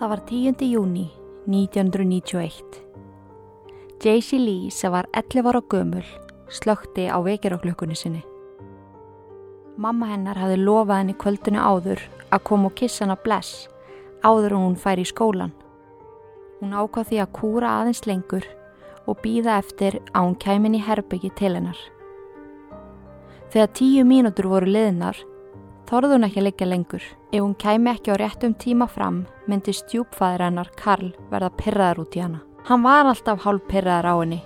Það var 10. júni 1991. Jaycee Lee sem var 11 ára gömul slökti á vekjaraklökunni sinni. Mamma hennar hafði lofað henni kvöldinu áður að koma og kissa hana bless áður og hún fær í skólan. Hún ákvað því að kúra aðeins lengur og býða eftir að hún kæmin í herbyggi til hennar. Þegar tíu mínútur voru liðnar þorði hún ekki að leggja lengur. Ef hún kæmi ekki á réttum tíma fram myndi stjúpfæðir hennar Karl verða pyrraðar út í hana. Hann var alltaf hálf pyrraðar á henni.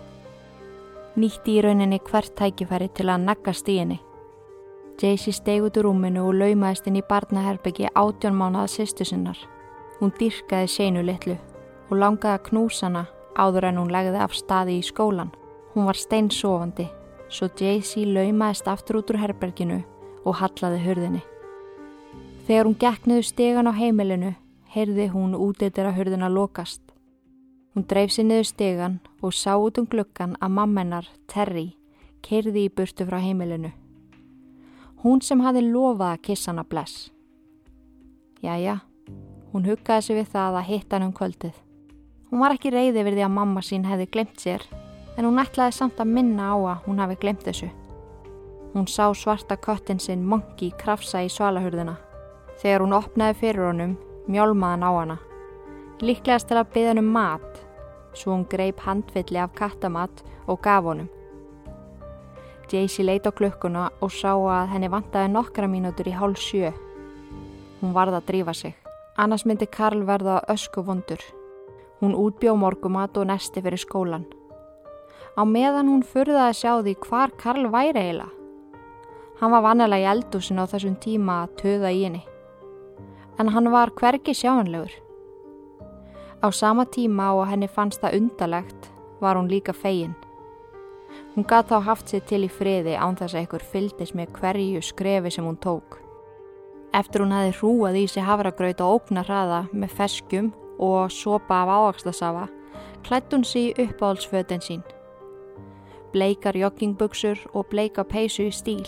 Nýtti í rauninni hvert tækifæri til að naggast í henni. Jaycee steg út úr rúminu og laumaðist inn í barnaherbyggi átjón mánuða sýstu sinnar. Hún dyrkaði sénu litlu og langaði að knúsa hana áður en hún legði af staði í skólan. Hún var steinsofandi, svo Jaycee laumaðist aftur út úr herberginu og hallaði hurðinni. Þegar hún gekk niður stegan á heimilinu, heyrði hún úteytir að hurðina lokast. Hún dreif sér niður stegan og sá út um gluggan að mammenar, Terry, keirði í burtu frá heimilinu. Hún sem hafi lofað að kissa hana bless. Jæja, hún huggaði sig við það að hitta hann um kvöldið. Hún var ekki reyði við því að mamma sín hefði glemt sér, en hún ætlaði samt að minna á að hún hafi glemt þessu. Hún sá svarta köttin sinn Monkey krafsa í svalahurðina. Þegar hún opnaði fyrir honum, mjálmaðan á hana. Líklegast til að byggja hann um mat, svo hún greip handvilli af kattamat og gaf honum. Jaycee leit á klukkuna og sá að henni vantaði nokkra mínútur í hálf sjö. Hún varða að drífa sig. Annars myndi Karl verða ösku vondur. Hún útbjó morgumat og nesti fyrir skólan. Á meðan hún furðaði að sjá því hvar Karl væri eiginlega. Hann var vanilega í eldúsin á þessum tíma að töða í henni. En hann var hvergi sjáanlegur. Á sama tíma og henni fannst það undalegt var hún líka fegin. Hún gæti þá haft sér til í friði án þess að einhver fyldis með hverju skrefi sem hún tók. Eftir hún hefði hrúað í sig havragraut og ógnar hraða með feskum og sopa af ávaksdasafa, klætt hún sér uppáhaldsföten sín. Bleikar joggingbuksur og bleika peysu í stíl.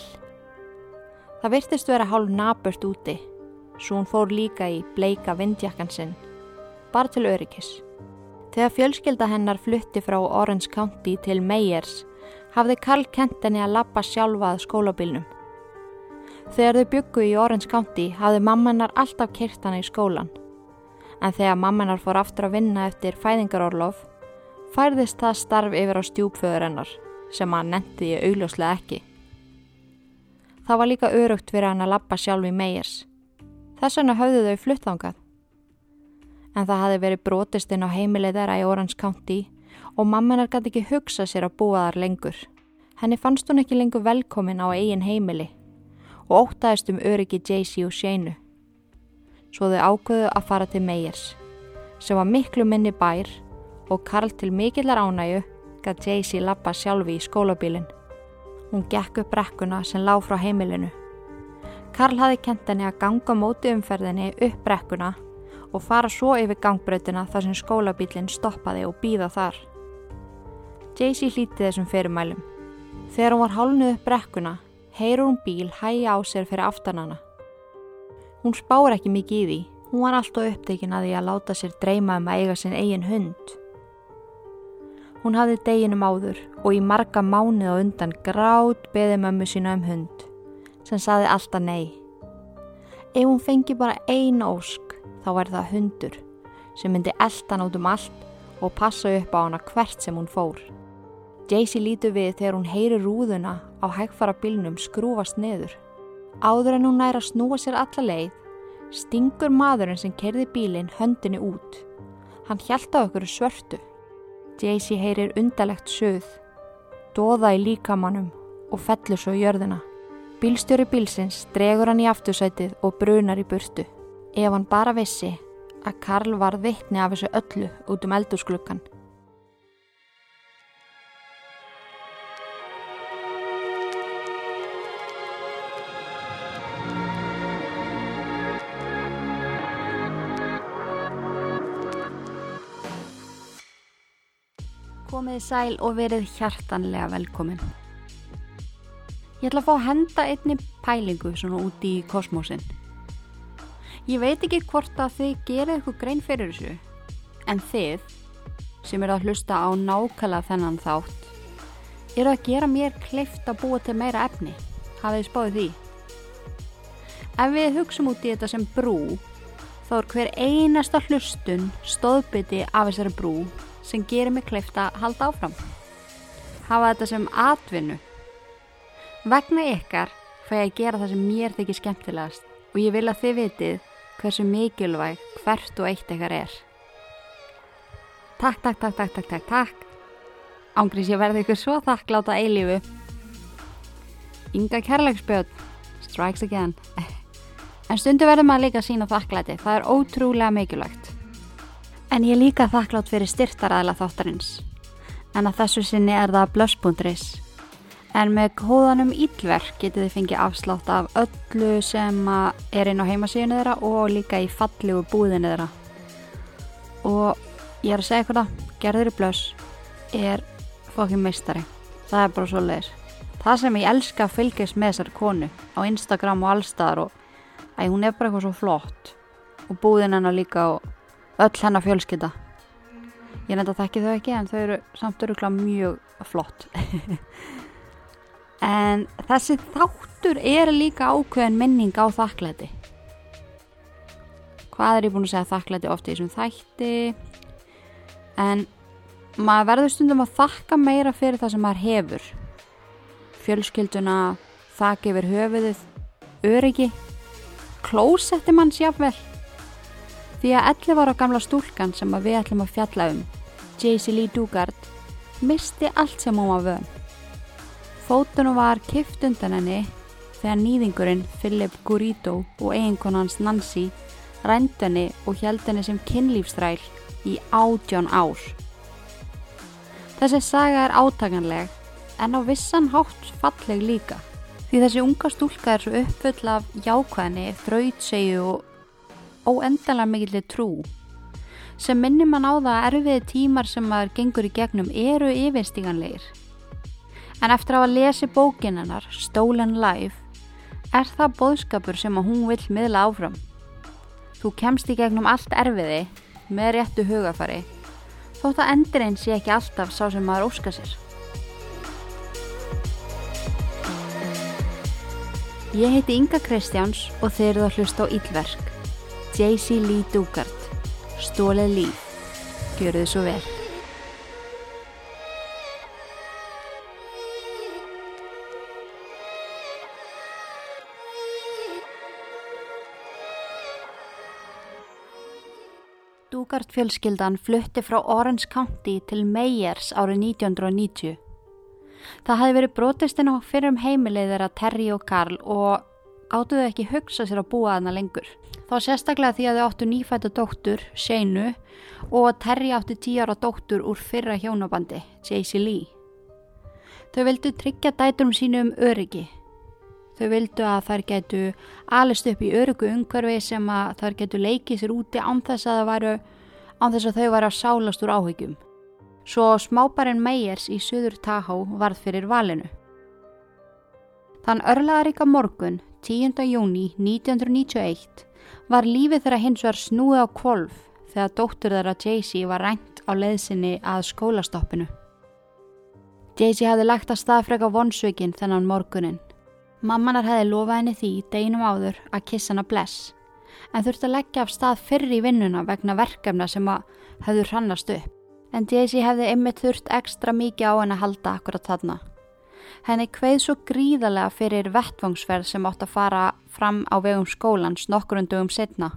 Það virtist vera hálf naburt úti, svo hún fór líka í bleika vindjakkan sinn, bara til öryggis. Þegar fjölskylda hennar flutti frá Orange County til Meyers, hafði Karl kent henni að lappa sjálfað skólabílnum. Þegar þau byggu í Orange County hafði mammanar alltaf kert hana í skólan. En þegar mammanar fór aftur að vinna eftir fæðingarorlof, færðist það starf yfir á stjúpföður hennar, sem hann nendi í augljóslega ekki. Það var líka örugt fyrir hann að lappa sjálf í Meyers. Þess vegna höfðu þau fluttangað. En það hafi verið brotist inn á heimilið þeirra í Orange County og mammanar gæti ekki hugsa sér að búa þar lengur. Henni fannst hún ekki lengur velkomin á eigin heimili og ótaðist um öryggi Jaycee og Shane. Svo þau ákveðu að fara til Meyers, sem var miklu minni bær og Karl til mikillar ánægu gæti Jaycee lappa sjálfi í skólabílinn. Hún gekk upp brekkuna sem lág frá heimilinu. Karl hafi kent henni að ganga móti umferðinni upp brekkuna og fara svo yfir gangbröðina þar sem skólabílinn stoppaði og býða þar. Jaycee hlíti þessum fyrirmælum. Þegar hún var hálnuð upp brekkuna, heyrur hún bíl hæja á sér fyrir aftanana. Hún spáur ekki mikið í því. Hún var alltaf upptekin að því að láta sér dreyma um að eiga sinn eigin hund. Hún hafði deginum áður og í marga mánuð og undan grátt beði mömmu sína um hund sem saði alltaf nei. Ef hún fengi bara ein ósk þá væri það hundur sem myndi eldan út um allt og passa upp á hana hvert sem hún fór. Jaycee lítur við þegar hún heyri rúðuna á hægfara bílnum skrúfast niður. Áður en hún næra snúa sér alla leið, stingur maðurinn sem kerði bílinn höndinni út. Hann hjælt á okkur svörtu. Jaycee heyrir undalegt söð, doða í líkamannum og fellur svo jörðina. Bílstjóri bílsins dregur hann í aftursætið og brunar í burtu. Ef hann bara vissi að Karl var vittni af þessu öllu út um eldursklukan. Komiði sæl og verið hjartanlega velkomin. Ég ætla að fá að henda einni pælingu svona út í kosmosin. Ég veit ekki hvort að þið gerir eitthvað grein fyrir þessu, en þið, sem eru að hlusta á nákvæmlega þennan þátt, eru að gera mér kleift að búa til meira efni. Hafið spáðið því? Ef við hugsaum út í þetta sem brú, þá er hver einasta hlustun stóðbytti af þessari brú sem gerir mig kleift að halda áfram. Hafa þetta sem atvinnu. Vegna ykkar fæ ég að gera það sem mér þykir skemmtilegast og ég vil að þið vitið hversu mikilvæg hvert og eitt ykkar er. Takk, takk, takk, takk, takk, takk, takk. Ángrís ég verði ykkur svo þakkláta eilífu. Inga kærleiksbjörn, strikes again. En stundu verður maður líka sína þakklæti, það er ótrúlega mikilvægt. En ég er líka þakklátt fyrir styrtaræðla þáttarins. En að þessu sinni er það blöss.is. En með kóðanum ílverk getið þið fengið afslátt af öllu sem er inn á heimasíðinu þeirra og líka í fallegu búðinu þeirra. Og ég er að segja eitthvað, gerður í blöss er fokkin meistari. Það er bara svo leiðis. Það sem ég elska að fylgjast með þessari konu á Instagram og allstaðar og að hún er bara eitthvað svo flott og búðin hennar líka og öll hennar fjölskylda. Ég nefndi að þekki þau ekki en þau eru samt öruglega mjög flott. en þessi þáttur er líka ákveðin minning á þakklæti. Hvað er ég búin að segja þakklæti ofti í þessum þætti? En maður verður stundum að þakka meira fyrir það sem maður hefur. Fjölskylduna, þakki yfir höfuðið, öryggi klósetti mann sjáfnvel. Því að 11 ára gamla stúlkan sem við ætlum að fjalla um, Jaycee Lee Dugard, misti allt sem hún var vöðum. Fótunum var kift undan henni þegar nýðingurinn Philip Gurito og eiginkonans Nancy rænd henni og held henni sem kynlífstræl í átján ár. Þessi saga er átakanleg en á vissan hátt falleg líka. Því þessi unga stúlka er svo uppfull af jákvæðni, þrautsegu og óendalega mikillir trú sem minnir mann á það að erfiði tímar sem maður gengur í gegnum eru yfirstíganleir. En eftir að hafa lesið bókin hennar, Stolen Life, er það boðskapur sem að hún vil miðla áfram. Þú kemst í gegnum allt erfiði með réttu hugafari, þótt að endur eins sé ekki alltaf sá sem maður óska sér. Ég heiti Inga Kristjáns og þeir eru að hlusta á Ílverk. Jaycee Lee Dugard. Stólið líf. Gjöru þið svo vel. Dugard fjölskyldan flutti frá Orange County til Meyers árið 1990. Það hafi verið brotistinn á fyrrum heimilið þeirra Terry og Karl og áttuðu ekki hugsa sér að búa þarna lengur. Þá sérstaklega því að þau áttu nýfætta dóttur, Sheinu, og Terry átti tíara dóttur úr fyrra hjónabandi, Jaycee Lee. Þau vildu tryggja dæturum sínu um öryggi. Þau vildu að þær getu alist upp í öryggu umhverfi sem að þær getu leikið sér úti án þess að, varu, án þess að þau varu að sálast úr áhyggjum svo smábarinn Meyers í Suður Tahó varð fyrir valinu. Þann örlaðaríka morgun, 10. júni 1991, var lífið þeirra hins vegar snúið á kvolf þegar dóttur þeirra Jaycee var rænt á leiðsinni að skólastoppinu. Jaycee hafði lagt að staðfrega vonsveikin þennan morgunin. Mammanar hefði lofað henni því deginum áður að kissa hana bless, en þurfti að leggja af stað fyrr í vinnuna vegna verkefna sem að höfðu hrannast upp en Daisy hefði ymmið þurft ekstra mikið á henn að halda akkurat þarna. Henni kveið svo gríðarlega fyrir vettvangsverð sem átt að fara fram á vegum skólans nokkurundugum setna.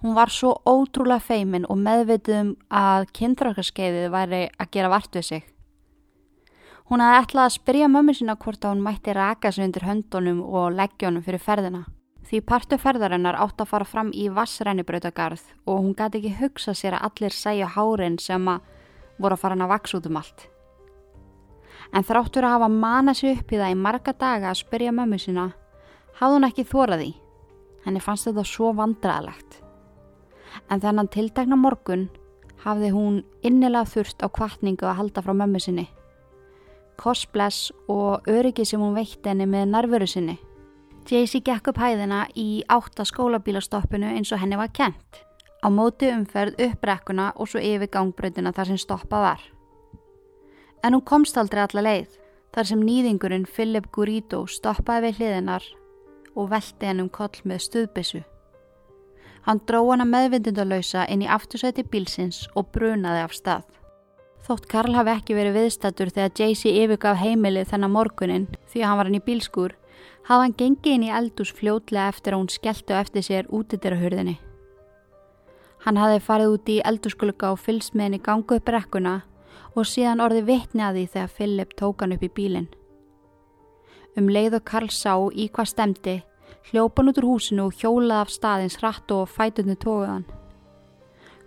Hún var svo ótrúlega feimin og meðvitið um að kynþrökkarskeiðið væri að gera vart við sig. Hún hafði ætlað að spyrja mömmu sína hvort að hún mætti raka sig undir höndunum og leggjónum fyrir ferðina. Því partu ferðarinnar átt að fara fram í vassrænibrautagarð og hún gæti ekki hugsa sér að allir segja hárin sem að voru að fara hann að vaks út um allt. En þráttur að hafa mana sér upp í það í marga daga að spyrja mömmu sína, hafði hún ekki þóraði. Henni fannst þetta svo vandraðalegt. En þennan tildagna morgun hafði hún innilega þurft á kvartningu að halda frá mömmu sinni. Kostbless og öryggi sem hún veitti henni með nærveru sinni Jaycee gekk upp hæðina í átta skólabílastoppinu eins og henni var kent. Á móti umferð upp brekkuna og svo yfir gangbröndina þar sem stoppa var. En hún komst aldrei alla leið þar sem nýðingurinn Philip Gurito stoppaði við hliðinar og velti henn um koll með stuðbissu. Hann dró hana meðvindundalösa inn í aftursæti bílsins og brunaði af stað. Þótt Karl hafi ekki verið viðstattur þegar Jaycee yfirgaf heimilið þennan morgunin því að hann var hann í bílskur, hafði hann gengið inn í eldús fljótlega eftir að hún skellti á eftir sér útidyrahurðinni. Hann hafði farið út í eldúskulluga og fylst með henni gangu upp rekkuna og síðan orði vittni að því þegar Philip tók hann upp í bílinn. Um leið og Karl sá í hvað stemdi, hljópan út úr húsinu og hjólað af staðins hratt og fætunni tóðan.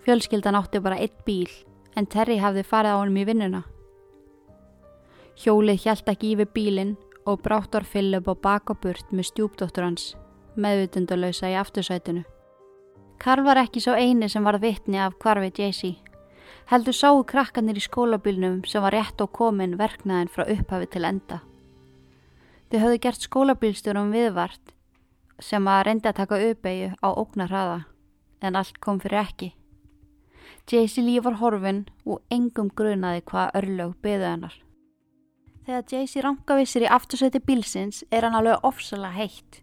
Fjölskyldan átti bara eitt bíl, en Terry hafði farið á honum í vinnuna. Hjólið hjælt ekki yfir bílinn og bráttar Philip á baka burt með stjúpdóttur hans, meðvutundalösa í aftursætinu. Karl var ekki svo eini sem var vittni af hvarfi Jaycee. Heldur sáu krakkanir í skólabílnum sem var rétt á komin verknaðin frá upphafi til enda. Þau höfðu gert skólabílstjórum viðvart sem að reyndi að taka uppeyju á ógnarhraða en allt kom fyrir ekki. Jaycee Lee var horfin og engum grunaði hvað örlög beðu hennar. Þegar Jaycee rankavissir í aftursæti bílsins er hann alveg ofsalega heitt.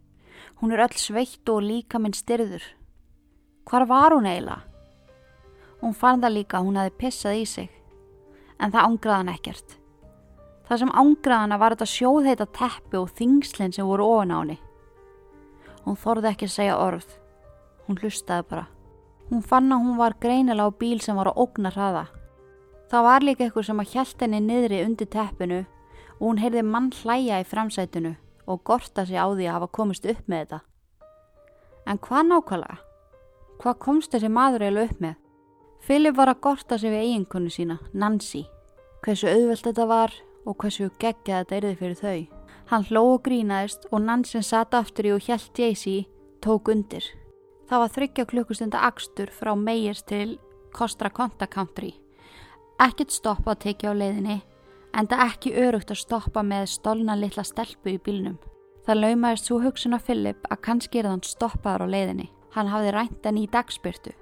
Hún er öll sveitt og líka minn styrður. Hvar var hún eiginlega? Hún fann það líka að hún hefði pissað í sig. En það ángraði hann ekkert. Það sem ángraði hana var þetta sjóðheita teppi og þingslinn sem voru ofan á henni. Hún þorði ekki að segja orð. Hún hlustaði bara. Hún fann að hún var greinilega á bíl sem var á ógnar hraða. Það var líka eitthvað sem að hjælt henni niðri undir teppinu og hún heyrði mann hlæja í framsætinu og gorta sig á því að hafa komist upp með þetta. En hvað nákvæmlega? Hvað komst þessi maður eiginlega upp með? Filip var að gorta sig við eiginkonu sína, Nancy. Hversu auðvelt þetta var og hversu geggja þetta erði fyrir þau. Hann hló og grínaðist og Nancy satt aftur í og hjælt Jaycee tók undir. Það var þryggja klukkustunda axtur frá Meyers til Kostra Konta Country. Ekkert stoppa að tekja á leiðinni en það ekki örugt að stoppa með stolna litla stelpu í bílnum. Það laumaðist svo hugsun á Filip að kannski er þann stoppaður á leiðinni. Hann hafði rænt henni í dagspyrtu.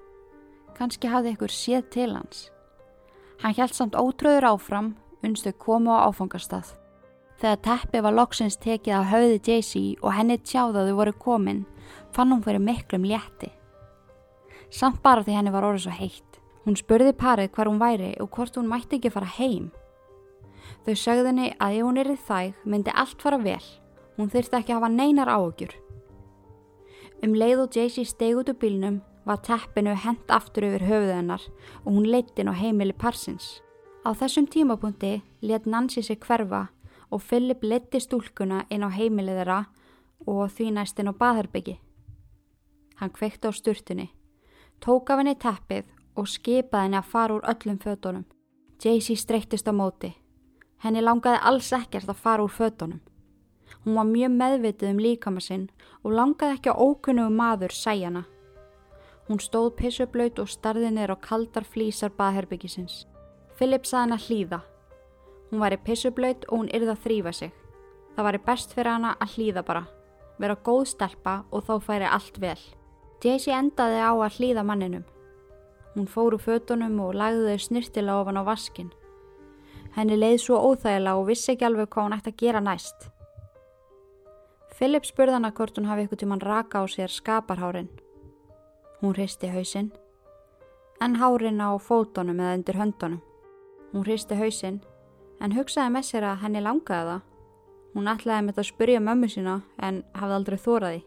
Kannski hafði ykkur séð til hans. Hann held samt ótröður áfram, unnstu komu á áfangastað. Þegar teppi var loksins tekið af höfði Jaycee og henni tjáðaðu voru komin, fann hún fyrir miklum létti. Samt bara því henni var orðið svo heitt. Hún spurði parið hvar hún væri og hvort hún mætti ekki fara heim. Þau sögðu henni að ef hún erið þæg myndi allt fara vel. Hún þurfti ekki að hafa neinar áökjur. Um leið og Jaycee steg út úr bílnum var teppinu hent aftur yfir höfuð hennar og hún leittinn á heimili parsins. Á þessum tímapunkti let Nancy sig hverfa og Philip letti stúlkuna inn á heimilið þeirra og því næst inn á baðherbyggi. Hann kvekti á sturtunni, tók af henni teppið og skipaði henni að fara úr öllum fötunum. Jaycee streyttist á móti. Henni langaði alls ekkert að fara úr fötunum. Hún var mjög meðvitið um líkama sinn og langaði ekki á ókunnugu maður sæjana. Hún stóð pissublaut og starði niður á kaldar flýsar baðherbyggisins. Philip saði henn að hlýða. Hún var í pissublaut og hún yrði að þrýfa sig. Það var í best fyrir hana að hlýða bara. Vera góð stelpa og þá færi allt vel. Jaycee endaði á að hlýða manninum. Hún fór úr fötunum og lagði þau snirtilega ofan á vaskin. Henni leið svo óþægilega og vissi ekki alveg hvað hún ætti að gera næst. Philip spurði hana hvort hún hafi ykkur tíman raka á sér skaparhárin. Hún hristi hausinn, en hárin á fótonum eða undir höndunum. Hún hristi hausinn, en hugsaði með sér að henni langaði það. Hún ætlaði með það að spyrja mömmu sína en hafði aldrei þóraði.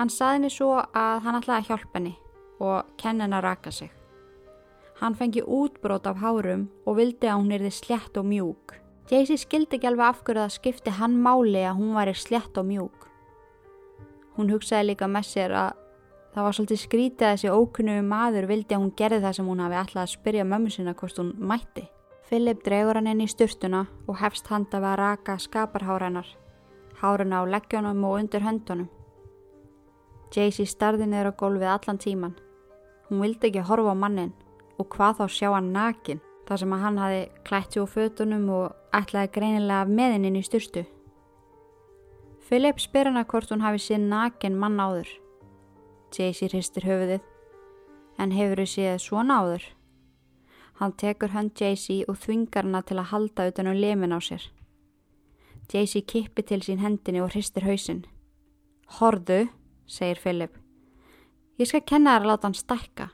Hann saði henni svo að hann ætlaði að hjálpa henni og kenna henni að raka sig. Hann fengi útbrót af hárum og vildi að hún erði slett og mjúk. Jaycee skildi ekki alveg af hverju það skipti hann máli að hún væri slett og mjúk. Hún hugsaði líka með sér að það var svolítið skrítið að þessi ókunnugu maður vildi að hún gerði það sem hún hafi alltaf að spyrja mömmu sinna hvort hún mætti. Philip dregur hann inn í styrtuna og hefst handa við að raka skaparháranar, háruna á leggjónum og undir höndunum. Jaycee starði niður á gólfið allan tíman. Hún vildi ekki horfa á mannin og hvað þá sjá hann nakin þar sem að hann hafi klætt sér úr fötunum og ætlaði greinilega meðininn í styrstu. Philip spyr hana hvort hún hafi séð naken mann áður. Jaycee hristir höfuðið. En hefur þau séð svona áður? Hann tekur hönd Jaycee og þvingar hana til að halda utan á um lemin á sér. Jaycee kippi til sín hendinni og hristir hausin. Horðu, segir Philip. Ég skal kenna þær að láta hann stakka.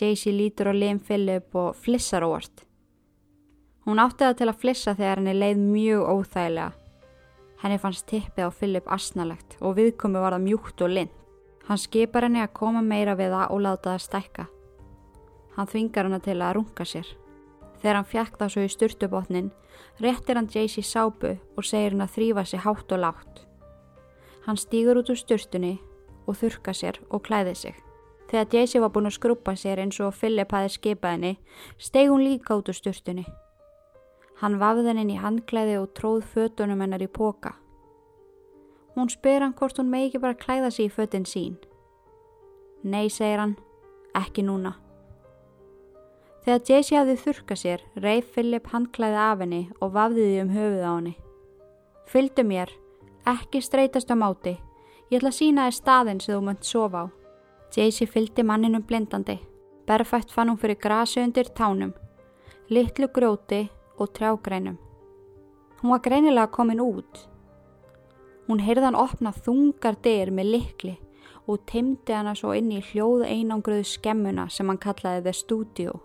Jaycee lítur á lim Philip og flissar óvart. Hún átti það til að flissa þegar henni leið mjög óþægilega. Henni fannst tippið á Philip asnalegt og viðkomi var það mjúkt og lind. Hann skipar henni að koma meira við það og láta það stækka. Hann þvingar henni til að runga sér. Þegar hann fjekk það svo í styrtubotnin, réttir hann Jaycee sápu og segir henni að þrýfa sér hátt og látt. Hann stýgur út úr styrtunni og þurka sér og klæði sig. Þegar Jaycee var búin að skrúpa sér eins og Philip hafi skipað henni, steg hún líka út úr styrtunni. Hann vafði henni í handklæði og tróð fötunum hennar í póka. Hún spyr hann hvort hún megi ekki bara klæða sig í fötun sín. Nei, segir hann, ekki núna. Þegar Jaycee hafði þurka sér, reif Philip handklæði af henni og vafði því um höfuð á henni. Fyldu mér, ekki streytast á máti, ég ætla að sína þér staðin sem þú mönt sofa á. Jaycee fyldi manninum blindandi, berfætt fann hún fyrir grasi undir tánum, litlu gróti og trjágrænum. Hún var greinilega komin út. Hún heyrði hann opna þungar dyr með likli og teimdi hana svo inn í hljóð einangruðu skemmuna sem hann kallaði The Studio.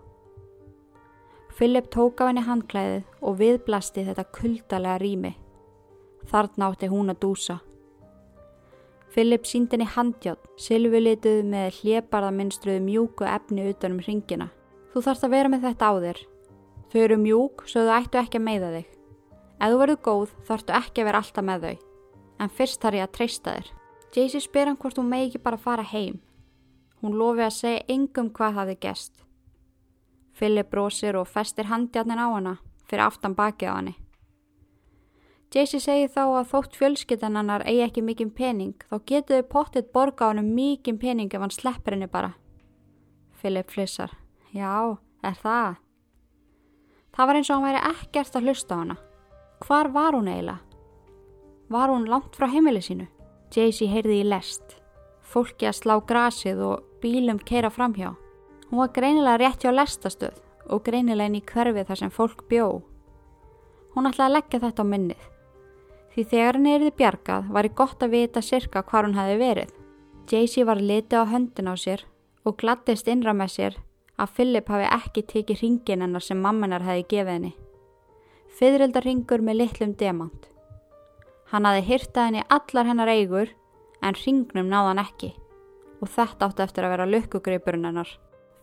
Philip tók af henni handklæðið og viðblasti þetta kuldalega rými. Þarna átti hún að dúsa. Philip síndi henni handjátt, silvilituð með hlébarðaminstruðu mjúku efni utanum hringina. Þú þarfst að vera með þetta á þér, Þau eru mjúk svo þau ættu ekki að meiða þig. Ef þú verður góð þarftu ekki að vera alltaf með þau. En fyrst þarf ég að treysta þér. Jaycee spyr hann hvort hún megi ekki bara fara heim. Hún lofi að segja yngum hvað það er gest. Philip brosir og festir handjarnin á hana fyrir aftan bakið á hanni. Jaycee segir þá að þótt fjölskyttan hannar eigi ekki mikinn pening þá getur þau pottitt borga á hann mikinn pening ef hann sleppur henni bara. Philip flissar. Já, er það? Það var eins og hann væri ekkert að hlusta á hana. Hvar var hún eiginlega? Var hún langt frá heimili sínu? Jaycee heyrði í lest. Fólki að slá grasið og bílum keira framhjá. Hún var greinilega rétt hjá lestastöð og greinilega inn í hverfið þar sem fólk bjó. Hún ætlaði að leggja þetta á minnið. Því þegar henni erði bjargað var í gott að vita sirka hvar hún hefði verið. Jaycee var litið á höndin á sér og glattist innra með sér að Philip hafi ekki tekið ringin hennar sem mammanar hefði gefið henni. Fyrireldarringur með litlum demant. Hann hafi hýrtað henni allar hennar eigur en ringnum náðan ekki og þetta átti eftir að vera lukkugreipurinn hennar.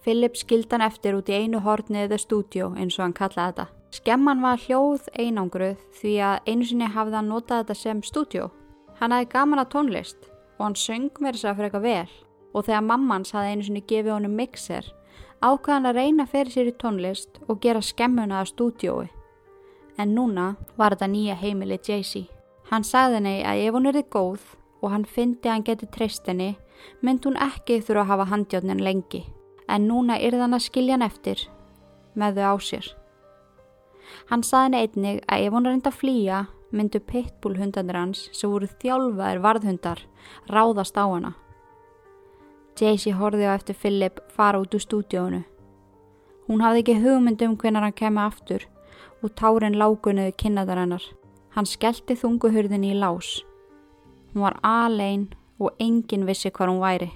Philip skild hann eftir út í einu horniðið stúdjó eins og hann kallaði þetta. Skemman var hljóð einangruð því að einu sinni hafði hann notað þetta sem stúdjó. Hann hafi gaman að tónlist og hann söng mér þess að fyrir eitthvað vel og þegar mammans hafi einu sinni gefið honum mixer ákvaðan að reyna fyrir sér í tónlist og gera skemmuna að stúdjói. En núna var þetta nýja heimili Jaycee. Hann sagði henni að ef hún erði góð og hann fyndi að hann geti treyst henni, mynd hún ekki þurfa að hafa handjónin lengi. En núna yrði hann að skilja hann eftir með þau á sér. Hann sagði henni einnig að ef hún reynda að flýja, myndu pitbull hundandir hans sem voru þjálfaðir varðhundar ráðast á hana. Jaycee horfið á eftir Philip fara út úr stúdíónu. Hún hafði ekki hugmynd um hvernig hann kemi aftur og tárin lágunuðu kynnaðar hennar. Hann skellti þunguhurðinni í lás. Hún var alein og enginn vissi hvað hún væri.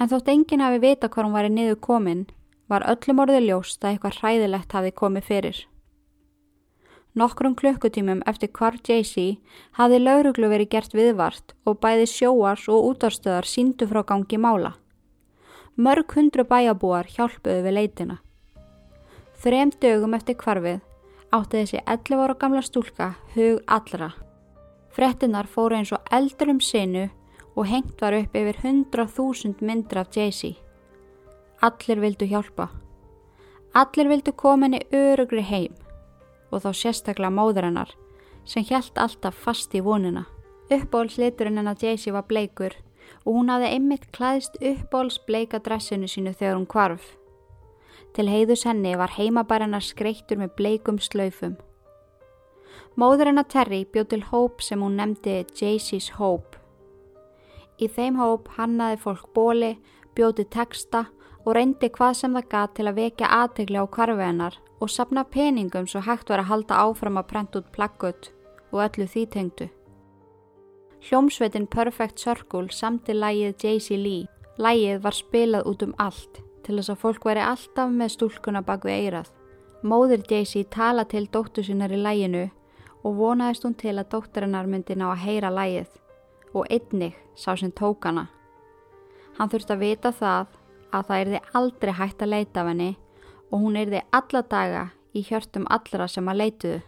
En þótt enginn hafi vita hvað hún væri niður komin, var öllum orðið ljóst að eitthvað hræðilegt hafi komið fyrir. Nokkrum klukkutímum eftir hvar Jaycee hafði lauruglu verið gert viðvart og bæði sjóars og útarstöðar síndu frá gangi mála. Mörg hundru bæjabúar hjálpuðu við leitina. Þrem dögum eftir kvarfið átti þessi 11 ára gamla stúlka hug allra. Frettinnar fóru eins og eldur um sinu og hengt var upp yfir 100.000 myndir af Jaycee. Allir vildu hjálpa. Allir vildu koma henni örugri heim og þá sérstaklega móður hennar sem hjælt alltaf fast í vonina. Uppbóls liturinn hennar Jaycee var bleikur og hún hafði einmitt klæðist uppbóls bleika dressinu sínu þegar hún kvarf. Til heiðus henni var heimabæranar skreittur með bleikum slaufum. Móður hennar Terry bjóð til hóp sem hún nefndi Jaycee's Hope. Í þeim hóp hannaði fólk bóli, bjóði texta og reyndi hvað sem það gat til að vekja aðtegli á kvarfi hennar og sapna peningum svo hægt var að halda áfram að prenta út plakkut og öllu því tengdu. Hljómsveitin Perfect Circle samti lægið Jaycee Lee. Lægið var spilað út um allt til þess að fólk væri alltaf með stúlkuna bak við eirað. Móður Jaycee tala til dóttu sinnar í læginu og vonaðist hún til að dótturinnar myndi ná að heyra lægið og einnig sá sem tók hana. Hann þurfti að vita það að það erði aldrei hægt að leita af henni og hún erði alla daga í hjörtum allra sem að leituðu.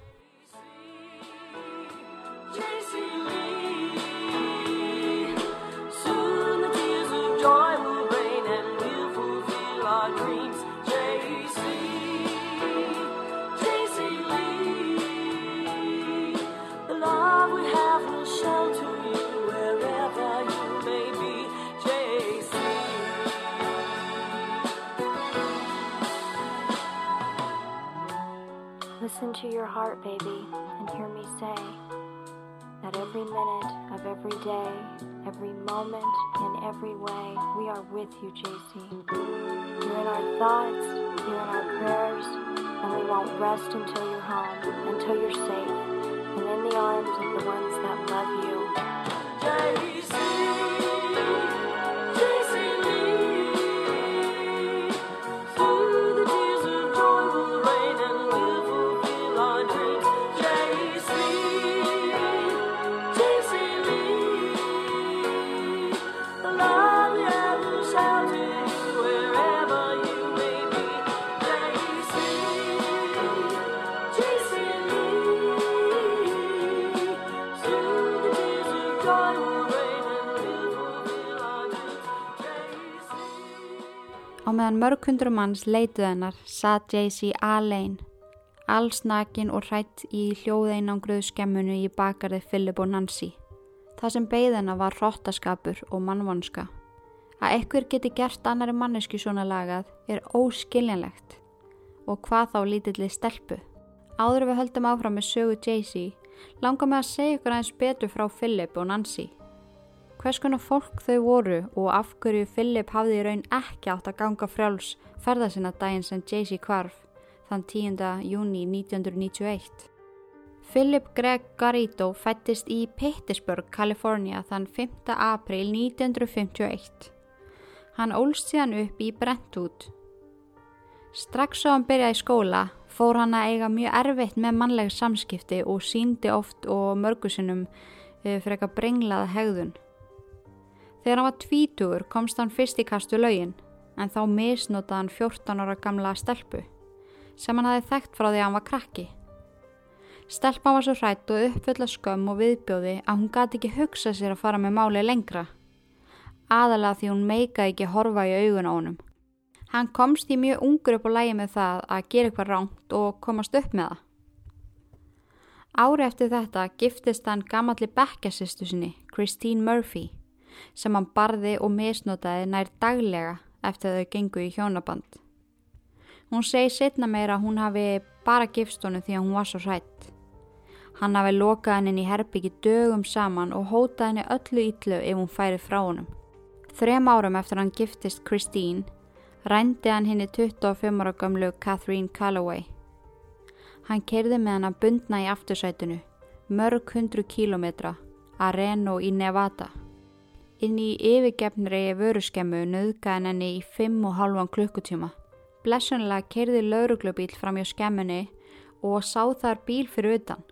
Listen to your heart, baby, and hear me say that every minute of every day, every moment, in every way, we are with you, JC. You're in our thoughts, you're in our prayers, and we won't rest until you're home, until you're safe, and in the arms of the ones that love you. Á meðan mörg hundru manns leituð hennar satt Jaycee alein, allsnakin og hrætt í hljóðeinangruðu skemmunu í bakarði Philip og Nancy. Það sem beigð hennar var hróttaskapur og mannvonska. Að ekkur geti gert annari mannesku svona lagað er óskiljanlegt og hvað þá lítilli stelpu. Áður við höldum áfram með sögu Jaycee langar mig að segja ykkur aðeins betur frá Philip og Nancy hvers konar fólk þau voru og af hverju Philip hafði í raun ekki átt að ganga frjáls ferða sinna daginn sem Jaycee kvarf þann 10. júni 1991. Philip Greg Garrido fættist í Pittsburgh, Kalifornia þann 5. april 1951. Hann ólst síðan upp í Brentwood. Strax á hann byrjaði skóla fór hann að eiga mjög erfitt með mannleg samskipti og síndi oft og mörgusinnum eh, fyrir eitthvað brenglaða hegðun. Þegar hann var tvítugur komst hann fyrst í kastu laugin en þá misnótaði hann 14 ára gamla stelpu sem hann hafi þekkt frá því að hann var krakki. Stelpa var svo hrætt og uppfulla skömm og viðbjóði að hún gati ekki hugsa sér að fara með máli lengra. Aðalega því hún meikaði ekki horfa í augun á honum. Hann komst í mjög ungur upp á lægi með það að gera eitthvað ránt og komast upp með það. Ári eftir þetta giftist hann gamalli bekkjasistu sinni, Christine Murphy sem hann barði og misnotaði nær daglega eftir þau gengu í hjónaband. Hún segi setna meira að hún hafi bara gifst honum því að hún var svo hrætt. Hann hafi lokað henni í herbyggi dögum saman og hótað henni öllu ítlu ef hún færi frá honum. Þrem árum eftir hann giftist Christine rændi hann henni 25 ára gamlu Catherine Calloway. Hann kerði með hann að bundna í aftursætinu, mörg hundru kílometra, að Reno í Nevada. Inn í yfirgefnri vöruskemmu nöðgæðan henni í 5,5 klukkutíma. Blessunlega kerði lauruglubíl fram hjá skemmunni og sá þar bíl fyrir utan.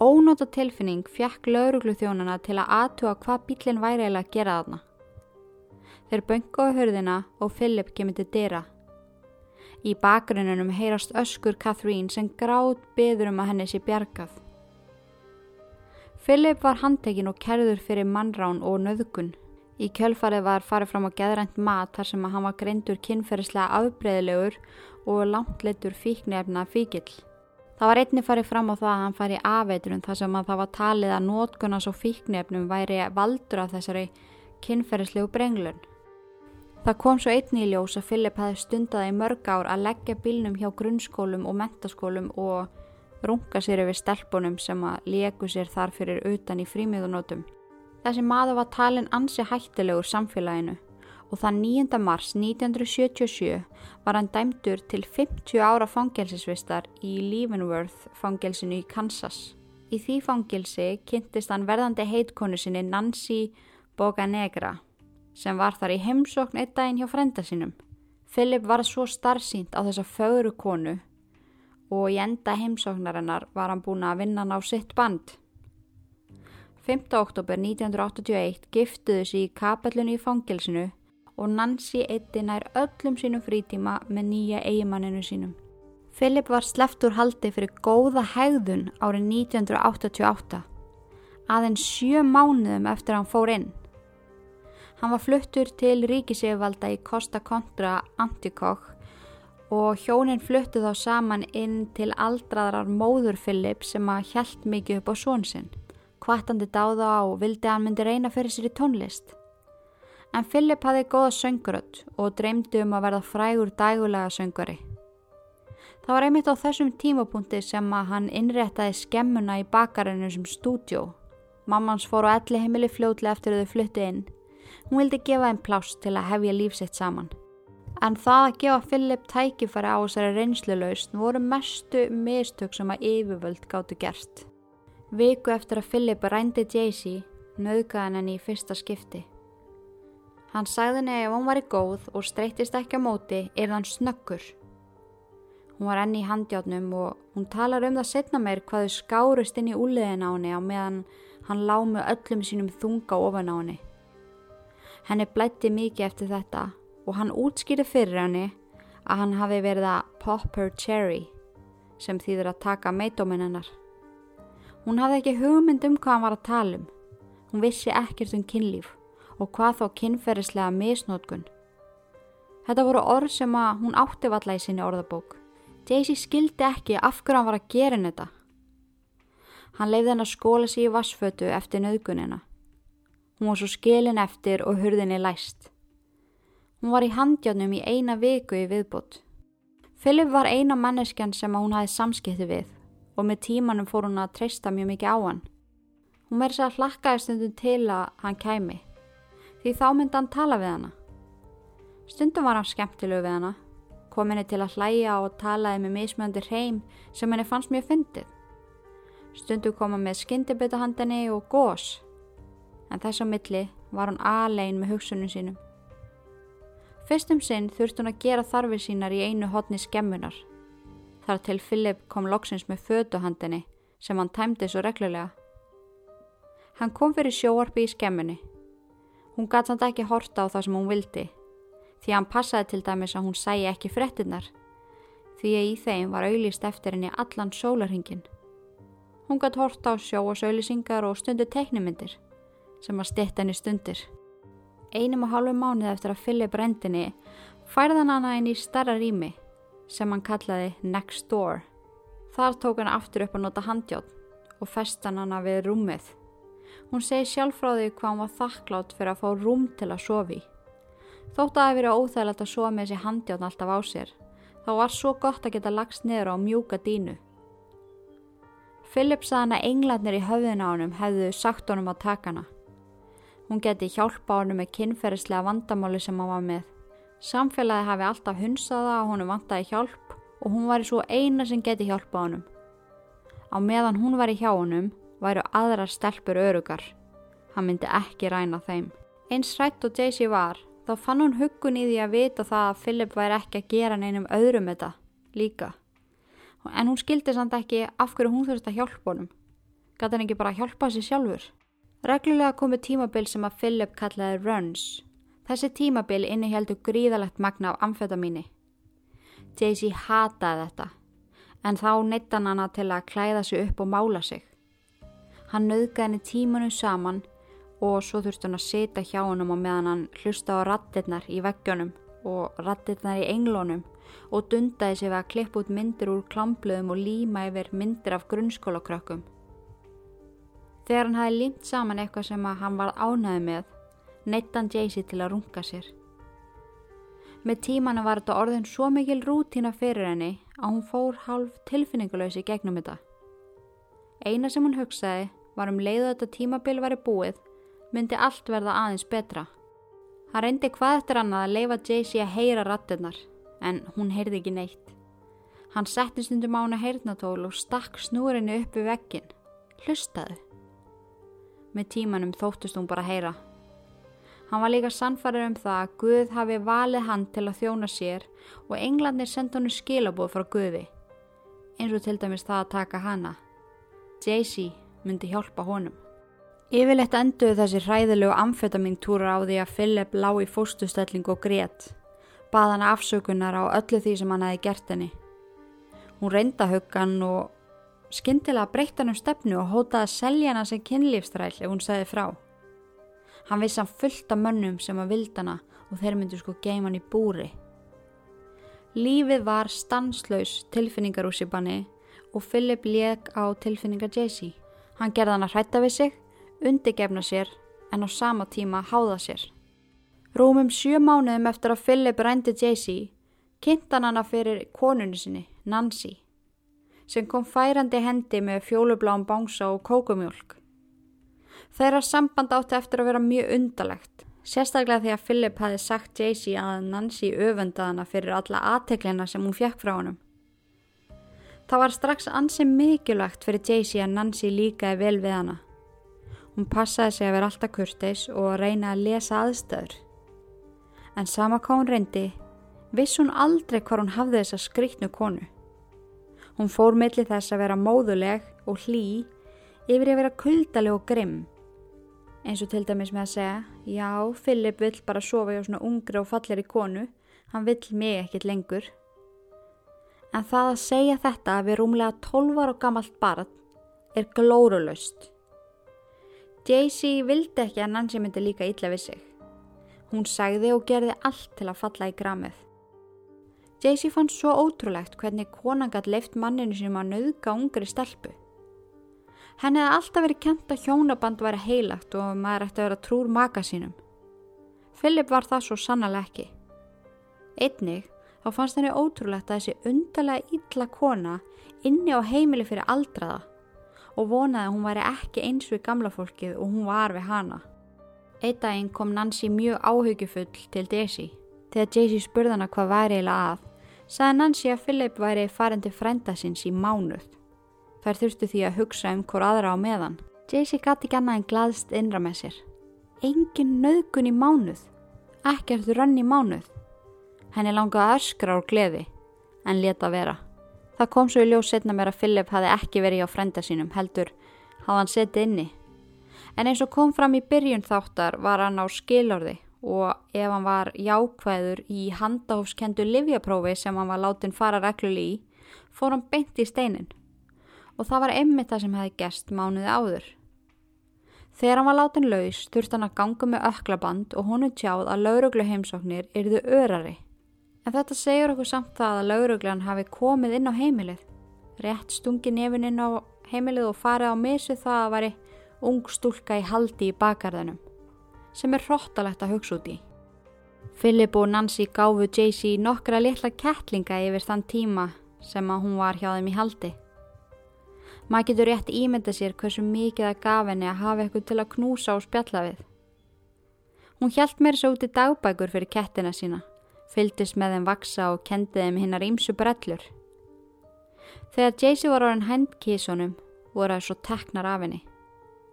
Ónóta tilfinning fjekk laurugluþjónana til að aðtúa hvað bílinn væri eða að gera þarna. Þeir böngu á hörðina og Philip kemur til dyrra. Í bakgrunnunum heyrast öskur Catherine sem gráð beður um að henni sé bjargað. Philip var handtekinn og kerður fyrir mannrán og nöðgun. Í kjölfarið var farið fram á geðrænt mat þar sem að hann var greindur kynferðislega afbreyðilegur og langleitur fíknefna fíkil. Það var einni farið fram á það að hann fari afeitrun þar sem að það var talið að nótgunas og fíknefnum væri valdur af þessari kynferðislegu brenglun. Það kom svo einni í ljós að Philip hefði stundaði mörg ár að leggja bílnum hjá grunnskólum og mentaskólum og runga sér yfir stelpunum sem að leku sér þar fyrir utan í frímiðunótum. Þessi maður var talin ansi hættilegur samfélaginu og það 9. mars 1977 var hann dæmdur til 50 ára fangelsisvistar í Leavenworth fangelsinu í Kansas. Í því fangelsi kynntist hann verðandi heitkonu sinni Nancy Boganegra sem var þar í heimsókn eitt daginn hjá frenda sinum. Philip var svo starfsýnt á þessa fögru konu og í enda heimsóknarinnar var hann búin að vinna ná sitt band. 5. oktober 1981 giftuðu sér í kapellinu í fangilsinu og Nancy eitti nær öllum sínum frítíma með nýja eigimanninu sínum. Philip var sleppt úr haldi fyrir góða hegðun árið 1988, aðeins sjö mánuðum eftir hann fór inn. Hann var fluttur til ríkisefvalda í Costa Contra Antikok og hjónin fluttu þá saman inn til aldraðrar móður Philip sem að hjælt mikið upp á svonsinn. Kvartandi dáða á og vildi að hann myndi reyna fyrir sér í tónlist. En Philip hafði góða sönguröld og dreymdi um að verða frægur dægulega söngari. Það var einmitt á þessum tímapunkti sem að hann innréttaði skemmuna í bakarinu sem stúdjó. Mammans fór á elli heimili fljótlega eftir að þau fluttu inn Hún vildi gefa þeim pláss til að hefja lífsitt saman. En það að gefa Philip tækifæri á þessari reynsluleust voru mestu mistök sem að yfirvöld gáttu gert. Viku eftir að Philip rændi Jaycee nöðgæðan henni í fyrsta skipti. Hann sagði henni ef hún var í góð og streytist ekki á móti er hann snöggur. Hún var enni í handjátnum og hún talar um það setna meir hvaðu skárust inn í úliðin á henni á meðan hann lág með öllum sínum þunga ofan á henni. Henni blætti mikið eftir þetta og hann útskýrði fyrir henni að hann hafi verið að pop her cherry sem þýðir að taka meidóminn hennar. Hún hafði ekki hugmynd um hvað hann var að tala um. Hún vissi ekkert um kynlíf og hvað þó kynferðislega misnótkun. Þetta voru orð sem að hún átti valla í sinni orðabók. Daisy skildi ekki af hverju hann var að gera þetta. Hann leiði henn að skóla sér í vassfötu eftir nöðgunina. Hún var svo skilin eftir og hurðinni læst. Hún var í handjárnum í eina viku í viðbútt. Philip var eina manneskjan sem hún hafi samskipti við og með tímanum fór hún að treysta mjög mikið á hann. Hún verði sér að hlakkaði stundum til að hann kæmi því þá myndi hann tala við hana. Stundum var hann skemmtilegu við hana, kom henni til að hlæja og talaði með mismjöndi hreim sem henni fannst mjög fyndið. Stundum koma með skyndibitahandinni og gós en þess á milli var hún aðlegin með hugsunum sínum. Fyrstum sinn þurft hún að gera þarfir sínar í einu hodni skemmunar. Þar til Philip kom loksins með föduhandinni sem hann tæmdi svo reglulega. Hann kom fyrir sjóarpi í skemmunni. Hún gæti samt ekki horta á það sem hún vildi því hann passaði til dæmis að hún sæi ekki frettinnar því að í þeim var auðlist eftir henni allan sólarhingin. Hún gæti horta á sjó og stundu teknimindir sem að stitta henni stundir. Einum og hálfu mánuð eftir að Philip rendinni færðan hana inn í starra rými sem hann kallaði Next Door. Þar tók hann aftur upp að nota handjátt og festan hana við rúmið. Hún segi sjálf frá því hvað hann var þakklátt fyrir að fá rúm til að sofi. Þótt að það hefði verið óþægilegt að sofa með þessi handjátt alltaf á sér, þá var svo gott að geta lagst niður á mjúka dínu. Philip saði hann að englarnir í höfðina á hann hefðu sagt honum að taka hana. Hún geti hjálpa honum með kynferðislega vandamáli sem hann var með. Samfélagi hafi alltaf hunsaða að honum vantaði hjálp og hún var í svo eina sem geti hjálpa honum. Á meðan hún var í hjá honum væru aðrar stelpur örugar. Hann myndi ekki ræna þeim. Eins rætt og Daisy var, þá fann hún huggun í því að vita það að Philip væri ekki að gera neinum öðrum þetta líka. En hún skildi samt ekki af hverju hún þurfti að hjálpa honum. Gæti hann ekki bara að hjálpa sér sjálfur? Reglulega komu tímabil sem að Philip kallaði runs. Þessi tímabil inniheldu gríðalegt magna á amfetamíni. Daisy hataði þetta, en þá neittan hana til að klæða sig upp og mála sig. Hann nöðgæði henni tímunum saman og svo þurfti hann að setja hjá hann og meðan hann hlusta á rattirnar í veggjónum og rattirnar í englónum og dundaði sig við að klippa út myndir úr klamblöðum og líma yfir myndir af grunnskólakrökkum. Þegar hann hafi límt saman eitthvað sem hann var ánæði með, neittan Jaycee til að runga sér. Með tímanu var þetta orðin svo mikil rútína fyrir henni að hún fór hálf tilfinningulegsi gegnum þetta. Eina sem hún hugsaði var um leiðu þetta tímabil væri búið, myndi allt verða aðeins betra. Hann reyndi hvað eftir annað að leifa Jaycee að heyra rattinnar, en hún heyrði ekki neitt. Hann setti stundum á hana heyrnatól og stakk snúrinni upp við veggin. Hlustaðu. Með tímanum þóttust hún bara heyra. Hann var líka sannfarið um það að Guð hafi valið hann til að þjóna sér og englandir senda hann skilabóð frá Guði. Eins og til dæmis það að taka hana. Jaycee myndi hjálpa honum. Yfirleitt enduðu þessi hræðilegu amfetamíntúrar á því að Philip lá í fóstustelling og grét. Bað hann afsökunar á öllu því sem hann hefði gert henni. Hún reynda huggan og skyndilega breytt hann um stefnu og hótaði að selja hana sem kynlífstræl ef hún segði frá. Hann vissi hann fullt af mönnum sem að vildana og þeir myndu sko geima hann í búri. Lífið var stanslaus tilfinningar úr síbanni og Philip leik á tilfinningar Jaycee. Hann gerði hann að hrætta við sig, undirgefna sér en á sama tíma háða sér. Rúmum sjö mánuðum eftir að Philip rændi Jaycee kynnt hann hana fyrir konunni sinni, Nancy, sem kom færandi hendi með fjólubláum bánsa og kókumjólk. Þeirra samband átti eftir að vera mjög undalegt, sérstaklega því að Philip hafi sagt Jaycee að Nancy öfundað hana fyrir alla aðteklina sem hún fjekk frá honum. Það var strax ansið mikilvægt fyrir Jaycee að Nancy líkaði vel við hana. Hún passaði sig að vera alltaf kurtis og að reyna að lesa aðstöður. En sama hvað hún reyndi, viss hún aldrei hvað hún hafði þessa skriktnu konu. Hún fór millir þess að vera móðuleg og hlý yfir að vera kuldaleg og grimm. Eins og til dæmis með að segja, já, Philip vill bara sofa hjá svona ungri og falleri konu, hann vill mig ekkit lengur en það að segja þetta við rúmlega 12 ára gammalt barn er glórulaust. Jaycee vildi ekki að Nancy myndi líka illa við sig. Hún sagði og gerði allt til að falla í gramið. Jaycee fann svo ótrúlegt hvernig konangat leift manninu sem að nauðga ungri stelpu. Henni hefði alltaf verið kent að hjónaband væri heilagt og maður ætti að vera trúr maka sínum. Philip var það svo sannlega ekki. Einnig þá fannst henni ótrúlegt að þessi undarlega ítla kona inni á heimili fyrir aldraða og vonaði að hún væri ekki eins við gamla fólkið og hún var við hana. Eitt daginn kom Nancy mjög áhugjufull til Daisy. Þegar Daisy spurði hana hvað væri eiginlega að, sagði Nancy að Philip væri farin til frænda sinns í mánuð. Þær þurftu því að hugsa um hvort aðra á meðan. Daisy gæti ekki annað en glaðst innra með sér. Engin nöðgun í mánuð. Ekkert rönn í mánuð. Henni langaði að öskra úr gleði, en leta vera. Það kom svo í ljós setna mér að Philip hafi ekki verið á frenda sínum, heldur hafði hann setið inni. En eins og kom fram í byrjun þáttar var hann á skilorði og ef hann var jákvæður í handahófskendu livjaprófi sem hann var látin fara regluli í, fór hann beint í steinin. Og það var einmitt það sem hefði gerst mánuði áður. Þegar hann var látin laus þurfti hann að ganga með öklaband og honu tjáð að lauruglu heimsóknir yrðu örari. En þetta segjur okkur samt það að lauruglan hafi komið inn á heimilið. Rétt stungi nefin inn á heimilið og farið á misu það að væri ung stúlka í haldi í bakarðinum. Sem er hróttalegt að hugsa út í. Philip og Nancy gáfu Jaycee nokkra litla kettlinga yfir þann tíma sem að hún var hjá þeim í haldi. Maður getur rétt ímynda sér hversu mikið að gaf henni að hafa eitthvað til að knúsa og spjalla við. Hún hjælt mér svo út í dagbækur fyrir kettina sína fylgdist með þeim vaksa og kendi þeim hinnar ímsu brellur. Þegar Jaycee var orðin hendkísunum voru það svo teknar af henni,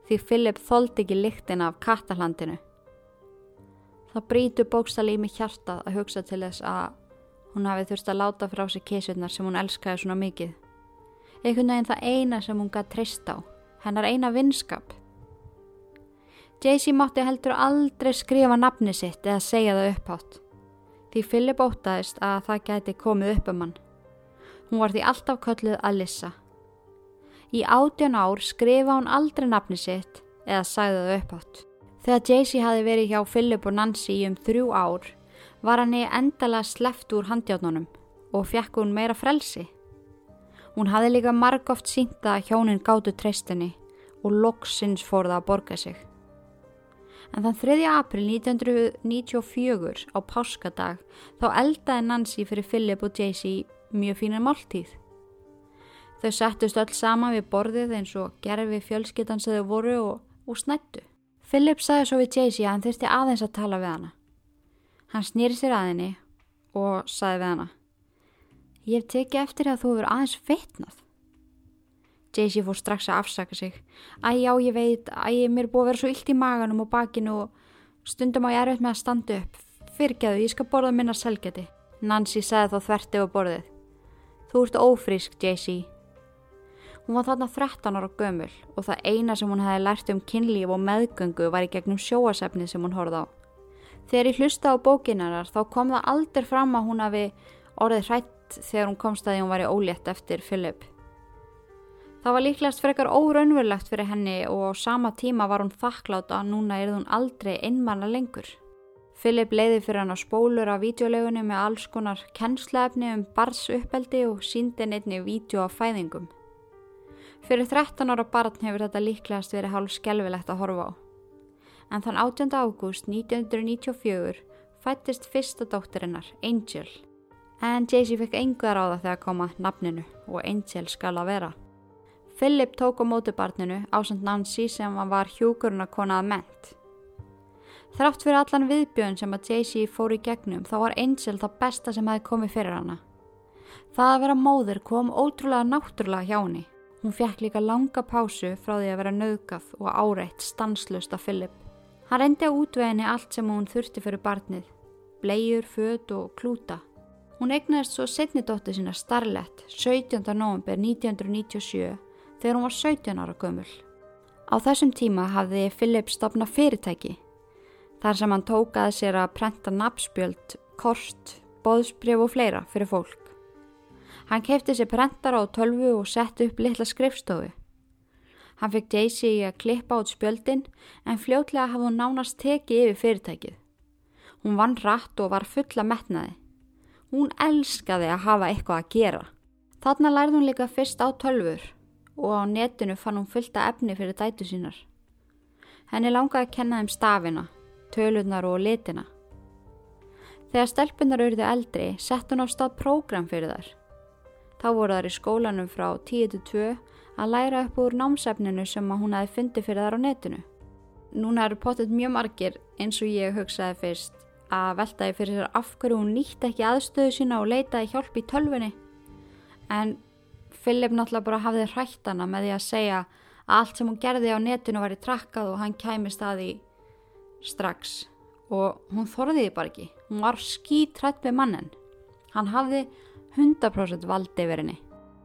því Philip þóldi ekki lyktin af kattahlandinu. Það brítu bókstali í mig hjartað að hugsa til þess að hún hafi þurft að láta frá sig kísurnar sem hún elskaði svona mikið. Einhvern veginn það eina sem hún gæti trist á, hennar eina vinskap. Jaycee mátti heldur aldrei skrifa nafni sitt eða segja það upphátt því Philip ótaðist að það gæti komið upp um hann. Hún var því alltaf kölluð Alissa. Í átján ár skrifa hún aldrei nafni sitt eða sagði það uppátt. Þegar Jaycee hafi verið hjá Philip og Nancy um þrjú ár var hann í endala sleft úr handjátnunum og fekk hún meira frelsi. Hún hafi líka margóft sínta að hjónin gáttu treystinni og loksins fór það að borga sig en þann 3. april 1994 á páskadag þá eldaði Nancy fyrir Philip og Jaycee mjög fína máltíð. Þau settust öll sama við borðið eins og gerfi fjölskyttan sem þau voru og, og snættu. Philip sagði svo við Jaycee að hann þurfti aðeins að tala við hana. Hann snýri sér aðinni og sagði við hana Ég hef tekið eftir að þú verður aðeins feitnað. Jaycee fór strax að afsaka sig. Æ, já, ég veit, æ, mér er búið að vera svo illt í maganum og bakinu og stundum á ég erfitt með að standa upp. Fyrkjaðu, ég skal borða minna selgeti. Nancy sagði þá þvert yfir borðið. Þú ert ófrísk, Jaycee. Hún var þarna 13 ára gömul og það eina sem hún hefði lært um kynlíf og meðgöngu var í gegnum sjóasefnið sem hún horfði á. Þegar ég hlusta á bókinarar þá kom það aldrei fram að hún hafi orðið hrætt þegar hún komst að því hún var í ólétt eftir Philip. Það var líklegast frekar óraunverulegt fyrir henni og á sama tíma var hún þakklátt að núna er hún aldrei einmanna lengur. Philip leiði fyrir hann á spólur á videolegunni með alls konar kennsleefni um bars uppeldi og síndi neittni vídeo á fæðingum. Fyrir 13 ára barn hefur þetta líklegast verið hálf skelvilegt að horfa á. En þann 18. ágúst 1994 fættist fyrsta dóttirinnar, Angel. En Jaycee fekk enguðar á það þegar koma nafninu og Angel skal að vera. Philip tók á móti barninu ásand Nancy sem var hjúkuruna konað ment. Þrátt fyrir allan viðbjörn sem að Jaycee fór í gegnum þá var Angel það besta sem hefði komið fyrir hana. Það að vera móður kom ótrúlega náttúrulega hjá henni. Hún fekk líka langa pásu frá því að vera nöðgað og áreitt stanslust af Philip. Hann reyndi á útveginni allt sem hún þurfti fyrir barnið, bleiur, född og klúta. Hún egnaðist svo setnidóttu sína Starlett 17. november 1997 þegar hún var 17 ára gömul. Á þessum tíma hafði Philip stopnað fyrirtæki þar sem hann tókaði sér að prenta nafnspjöld, kort, boðsbrif og fleira fyrir fólk. Hann kefti sér prentara á tölvu og setti upp litla skrifstofu. Hann fekk Daisy að klippa át spjöldin en fljótlega hafði hún nánast tekið yfir fyrirtækið. Hún vann rætt og var fulla metnaði. Hún elskaði að hafa eitthvað að gera. Þarna lærði hún líka fyrst á tölfur og á netinu fann hún fullta efni fyrir dætu sínar. Henni langaði að kenna þeim stafina, tölunar og litina. Þegar stelpunar auðvitað eldri sett hún á stað prógram fyrir þær. Þá voru þær í skólanum frá 10-2 að læra upp úr námsefninu sem hún hefði fundið fyrir þær á netinu. Núna eru pottet mjög margir eins og ég hugsaði fyrst að veltaði fyrir sér af hverju hún nýtt ekki aðstöðu sína og leitaði hjálp í tölfunni. En Philip náttúrulega bara hafði hrætt hana með því að segja að allt sem hún gerði á netinu var í trakkað og hann kæmi staði strax og hún þorði því bara ekki. Hún var skítrætt með mannin. Hann hafði 100% valdi yfir henni.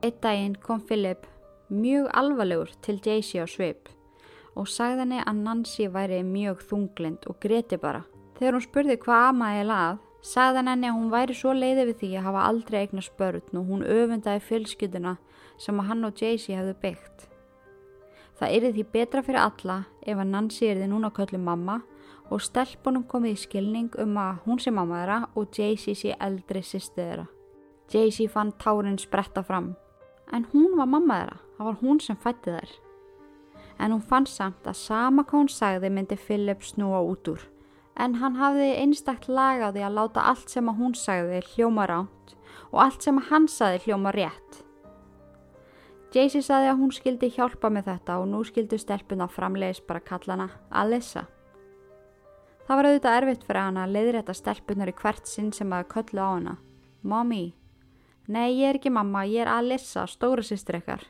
Eitt daginn kom Philip mjög alvarlegur til Jaycee á svip og sagði henni að Nancy væri mjög þunglind og greti bara. Þegar hún spurði hvað amaði lað sagðan henni að hún væri svo leiði við því að hafa aldrei eignast börn og hún öfundaði fjölskylduna sem að hann og Jaycee hefðu byggt. Það yrði því betra fyrir alla ef að Nancy yrði núna köllu mamma og stelpunum komið í skilning um að hún sé mamma þeirra og Jaycee sé eldri sýstu þeirra. Jaycee fann tárin spretta fram, en hún var mamma þeirra, það var hún sem fætti þær. En hún fann samt að sama hún sagði myndi Philip snúa út úr en hann hafði einstakt lag á því að láta allt sem að hún sagði hljóma ránt og allt sem að hann sagði hljóma rétt. Jaycee sagði að hún skildi hjálpa með þetta og nú skildu stelpuna framlegis bara kalla hana Alyssa. Það var auðvitað erfitt fyrir hana að leiðrætta stelpunar í hvert sinn sem að köllu á hana. Mommy. Nei, ég er ekki mamma, ég er Alyssa, stóra sýstur ykkar.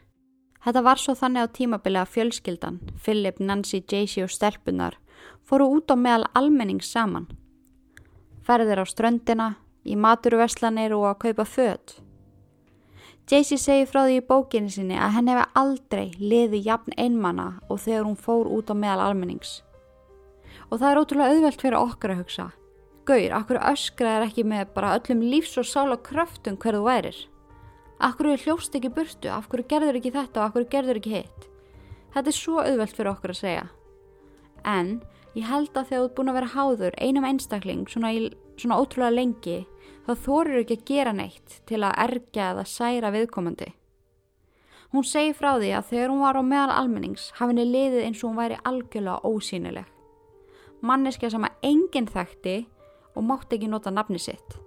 Þetta var svo þannig á tímabili að fjölskyldan, Philip, Nancy, Jaycee og stelpunar fóru út á meðal almenning saman. Ferðir á ströndina, í maturveslanir og að kaupa född. Jaycee segi frá því í bókinni sinni að henn hefði aldrei liði jafn einmanna og þegar hún fór út á meðal almennings. Og það er ótrúlega auðvelt fyrir okkar að hugsa. Gaur, akkur öskraðar ekki með bara öllum lífs og sála kröftum hverðu værir? Akkur er hljóst ekki burtu? Akkur gerður ekki þetta og akkur gerður ekki hitt? Þetta er svo auðvelt fyrir okkur að segja. En ég held að þegar þú ert búin að vera háður einum einstakling svona, í, svona ótrúlega lengi þá þorir ekki að gera neitt til að erga eða særa viðkomandi. Hún segi frá því að þegar hún var á meðal almennings hafi henni liðið eins og hún væri algjörlega ósýnileg. Manneskja sem að enginn þekkti og mátti ekki nota nafni sitt.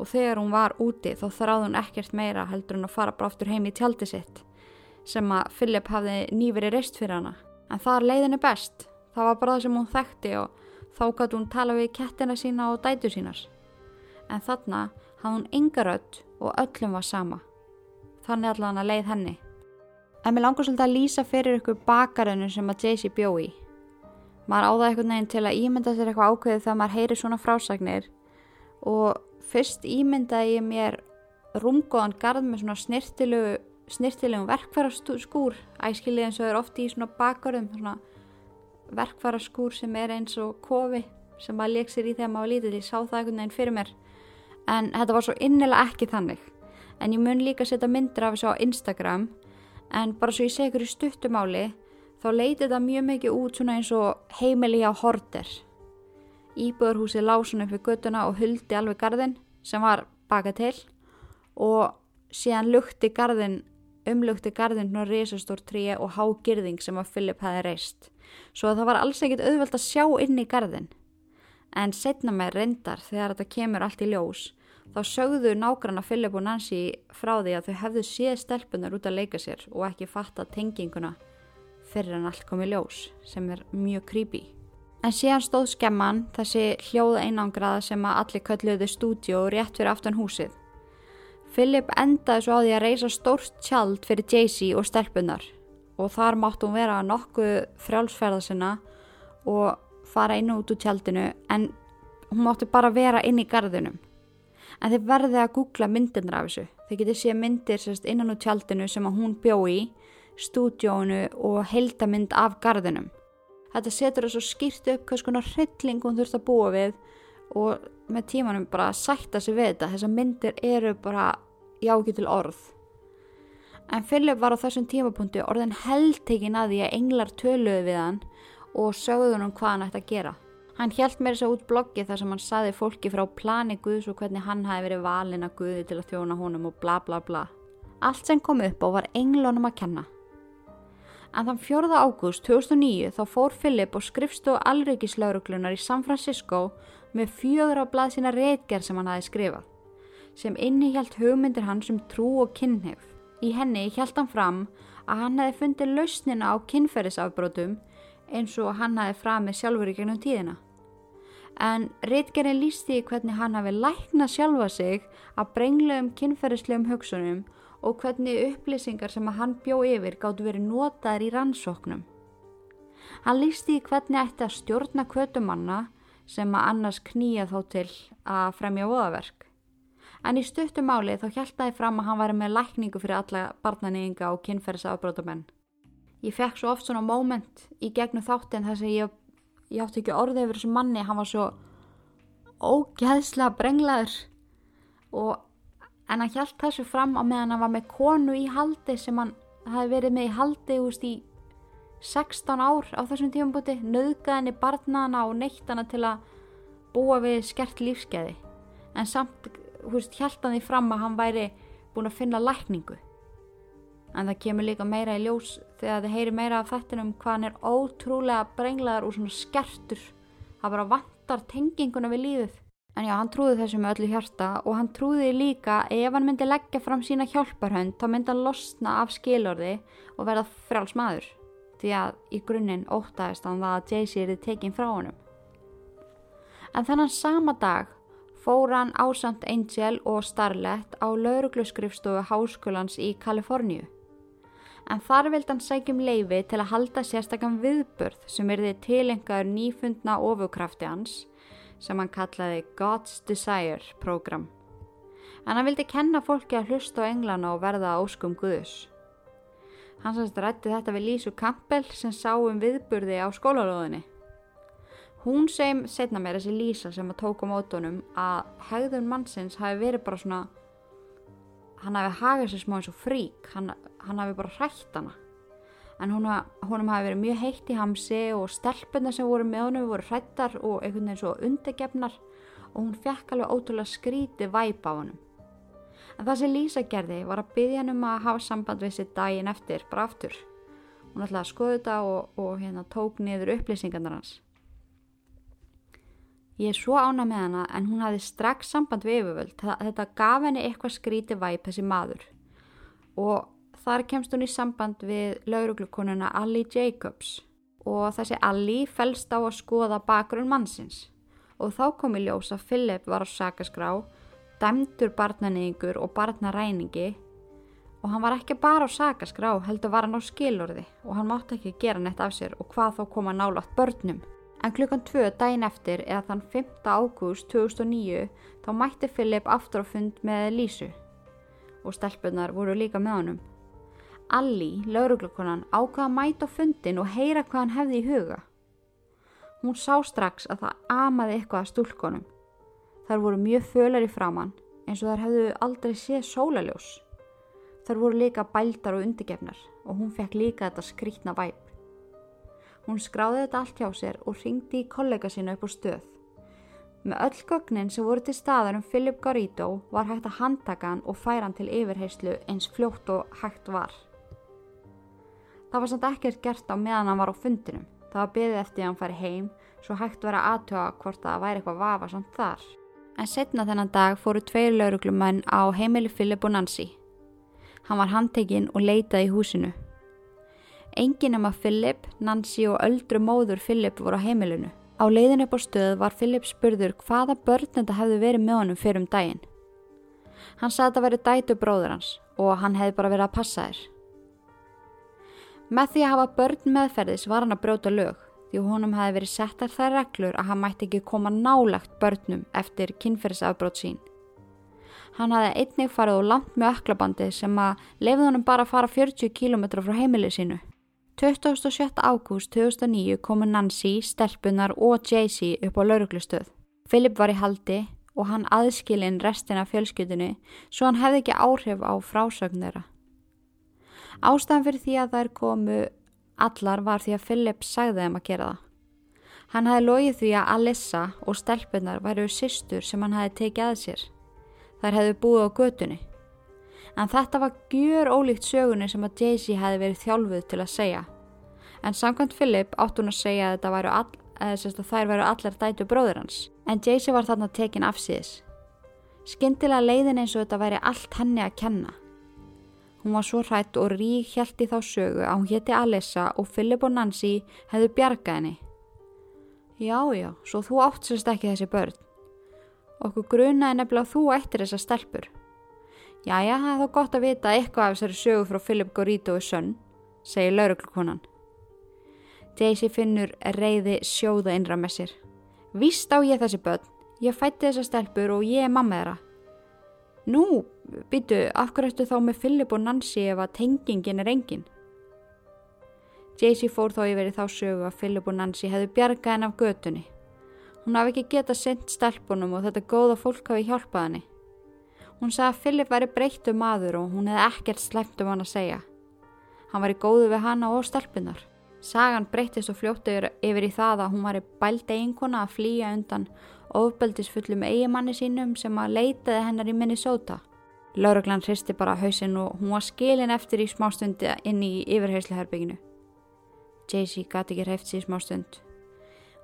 Og þegar hún var úti þá þráði hún ekkert meira heldur en að fara bara aftur heim í tjaldi sitt sem að Philip hafði nýverið reist fyrir hana. En það er best. Það var bara það sem hún þekkti og þá gæti hún tala við kettina sína og dætu sínas. En þarna hafði hún yngar öll og öllum var sama. Þannig allan að leið henni. En mér langar svolítið að lýsa fyrir ykkur bakarinu sem að Jaycee bjó í. Maður áða eitthvað neginn til að ímynda sér eitthvað ákveðið þegar maður heyri svona frásagnir og fyrst ímyndaði ég mér rúmgóðan garð með svona snirtilegu, snirtilegum verkfæraskúr. Æskilið eins og er ofti í svona bakarðum, svona verkfæraskúr sem er eins og kofi sem maður leik sér í þegar maður lítið. Ég sá það eitthvað neginn fyrir mér. En þetta var svo innilega ekki þannig. En ég mun líka setja myndir af þessu á Instagram en bara svo ég segi ykkur í stuttumáli þá leiti þetta mjög mikið út svona eins og heimili á horter. Íbúðarhúsið lág svona upp við göttuna og huldi alveg gardin sem var baka til og síðan lukti gardin, umlukti gardin svona risastór tríi og hágirðing sem að Philip hefði reist. Svo að það var alls ekkit auðvelt að sjá inn í gardin. En setna með reyndar þegar þetta kemur allt í ljós þá sögðu nágranna Philip og Nancy frá því að þau hefðu séð stelpunar út að leika sér og ekki fatta tenginguna fyrir en allt kom í ljós sem er mjög creepy. En síðan stóð skemman þessi hljóð einangraða sem að allir kölluði stúdjó rétt fyrir aftan húsið. Philip endaði svo á því að reysa stórt tjald fyrir Jaycee og stelpunar og þar mátt hún vera nokkuð frjálsferða sinna og fara inn og út úr tjaldinu en hún mátti bara vera inn í gardinum. En þið verðið að googla myndirna af þessu. Þið getið sé myndir sérst, innan úr tjaldinu sem að hún bjó í stúdjónu og heldamind af gardinum. Þetta setur það svo skýrt upp hvers konar hrylling hún þurft að búa við og með tímanum bara sætta sig við þetta. Þessar myndir eru bara jákið til orð. En Philip var á þessum tímapunkti orðin heldtegin að því að englar töluði við hann og sögðu hann um hvað hann ætti að gera. Hann hjælt mér þess að út bloggi þar sem hann saði fólki frá plani Guðs og hvernig hann hafi verið valin að Guði til að þjóna honum og bla bla bla. Allt sem kom upp og var englunum að kenna. En þann 4. ágúst 2009 þá fór Philip og skrifstu alryggislauruglunar í San Francisco með fjögur á blað sína reitgerð sem hann hafi skrifað, sem innihjalt hugmyndir hans um trú og kynhefð. Í henni hjælt hann fram að hann hefði fundið lausnina á kynferðisafbrótum eins og hann hafi framið sjálfur í gegnum tíðina. En reitgerðin lísti hvernig hann hafi læknað sjálfa sig að brengla um kynferðislegum hugsunum og hvernig upplýsingar sem að hann bjó yfir gáttu verið notaðir í rannsóknum. Hann lísti í hvernig ætti að stjórna kvötumanna sem að annars knýja þó til að fremja voðaverk. En í stuttum máli þá hjæltaði fram að hann væri með lækningu fyrir alla barnanýinga og kynferðisafbrótamenn. Ég fekk svo oft svona moment í gegnum þáttin þess að ég, ég átti ekki orðið yfir þessu manni, hann var svo ógeðslega brenglaður og en hann hjælt þessu fram á meðan hann var með konu í haldi sem hann hafi verið með í haldi úst, í 16 ár á þessum tímabúti nöðgaði henni barnaðana og neitt hana til að búa við skert lífskeiði en samt hjælt hann því fram að hann væri búin að finna lækningu. En það kemur líka meira í ljós þegar þið heyri meira af þettinum hvað hann er ótrúlega brenglaðar og svona skertur. Það bara vantar tenginguna við lífið En já, hann trúði þessu með öllu hjarta og hann trúði líka ef hann myndi leggja fram sína hjálparhönd þá myndi hann losna af skilorði og verða fráls maður því að í grunninn ótaðist hann það að Jaycee erið tekinn frá honum. En þannig sama dag fór hann ásamt Angel og Starlet á laurugluskrifstofu háskólans í Kaliforníu. En þar vild hann sækjum leifi til að halda sérstakann viðbörð sem erði tilengaður nýfundna ofurkrafti hans sem hann kallaði God's Desire program. En hann vildi kenna fólki að hlusta á englana og verða áskum Guðus. Hann sannst rætti þetta við Lísu Campbell sem sá um viðburði á skólalóðinni. Hún sem setna mér þessi Lísa sem að tóka mótunum að hegðun mannsins hafi verið bara svona, hann hafi hagað sér smá eins og frík, hann, hann hafi bara hrætt hana en hún, honum hafi verið mjög heitt í hamsi og stelpunna sem voru með honum voru hrættar og einhvern veginn svo undegefnar og hún fekk alveg ótrúlega skríti væp á honum. En það sem Lísa gerði var að byggja hann um að hafa samband við sitt daginn eftir, bara aftur. Hún ætlaði að skoða þetta og, og hérna tók niður upplýsingarnar hans. Ég er svo ána með hana en hún hafi strax samband við yfirvöld. Þetta gaf henni eitthvað skríti væp þessi maður og þar kemst hún í samband við lauruglukonuna Allie Jacobs og þessi Allie fælst á að skoða bakgrunn mannsins og þá kom í ljós að Philip var á sakaskrá, dæmdur barnanýðingur og barnaræningi og hann var ekki bara á sakaskrá heldur var hann á skilorði og hann mátti ekki gera neitt af sér og hvað þá koma nálátt börnum. En klukkan tvö daginn eftir eða þann 5. ágúst 2009 þá mætti Philip aftur á fund með Lísu og stelpunar voru líka með honum. Alli, lauruglukonan, ákvaða að mæta fundin og heyra hvað hann hefði í huga. Hún sá strax að það amaði eitthvað að stúlkonum. Þar voru mjög fölar í framann eins og þar hefðu aldrei séð sólaljós. Þar voru líka bældar og undirgefnar og hún fekk líka þetta skrítna væp. Hún skráði þetta allt hjá sér og ringdi í kollega sína upp á stöð. Með öll gögnin sem voru til staðar um Philip Garrido var hægt að handtaka hann og færa hann til yfirheyslu eins fljótt og hægt var. Það var samt ekkert gert á meðan hann var á fundinum. Það var beðið eftir að hann færi heim svo hægt verið að aðtöa hvort það væri eitthvað vafa samt þar. En setna þennan dag fóru tveir lauruglumenn á heimili Philip og Nancy. Hann var handtekinn og leitaði í húsinu. Engin nema Philip, Nancy og öldru móður Philip voru á heimilinu. Á leiðin upp á stöð var Philip spurður hvaða börn þetta hefði verið með honum fyrir um daginn. Hann sagði að þetta verið dætu bróður hans og hann hefði bara verið að passa þér. Með því að hafa börn meðferðis var hann að brjóta lög því honum hefði verið settar þær reglur að hann mætti ekki koma nálagt börnum eftir kynferðisafbrót sín. Hann hafði einnig farið og langt með öklabandi sem að lefði honum bara að fara 40 km frá heimilið sínu. 27. ágúst 2009 komu Nancy, Stelpunar og Jaycee upp á lauruglustöð. Philip var í haldi og hann aðskilinn restina fjölskyldinu svo hann hefði ekki áhrif á frásögn þeirra. Ástæðan fyrir því að þær komu allar var því að Philip sagði þeim að gera það. Hann hefði logið því að Alissa og Stelpunar væru sýstur sem hann hefði tekið að sér. Þær hefði búið á götunni en þetta var gjör ólíkt sögunni sem að Jaycee hefði verið þjálfuð til að segja. En samkvæmt Philip átt hún að segja að, all, að þær væru allar dætu bróður hans, en Jaycee var þarna tekin afsíðis. Skyndilega leiðin eins og þetta væri allt henni að kenna. Hún var svo hrætt og rík hjælt í þá sögu að hún hétti Alessa og Philip og Nancy hefðu bjargað henni. Já, já, svo þú átt sérst ekki þessi börn. Okkur grunaði nefnilega þú eittir þessa stelpur. Jæja, það er þá gott að vita eitthvað af þessari sögu frá Philip Gorito og Sönn, segir lauruglukonan. Daisy finnur reyði sjóða innra með sér. Vist á ég þessi börn, ég fætti þessa stelpur og ég er mamma þeirra. Nú, byttu, af hverju ertu þá með Philip og Nancy ef að tengingin er engin? Daisy fór þá yfir í þá sögu að Philip og Nancy hefðu bjargað henn af götunni. Hún hafi ekki getað sendt stelpunum og þetta góða fólk hafi hjálpað henni. Hún sagði að Philip væri breyttu maður og hún hefði ekkert slemt um hann að segja. Hann var í góðu við hana og stelpunar. Sagan breytist og fljóttu yfir í það að hún var í bælda einkona að flýja undan ofbeldisfullum eigimanni sínum sem að leitaði hennar í Minnesota. Lauruglan hristi bara hausinn og hún var skilin eftir í smástundi inn í yfirhersluherbygginu. Jaycee gati ekki hreift sér smástund.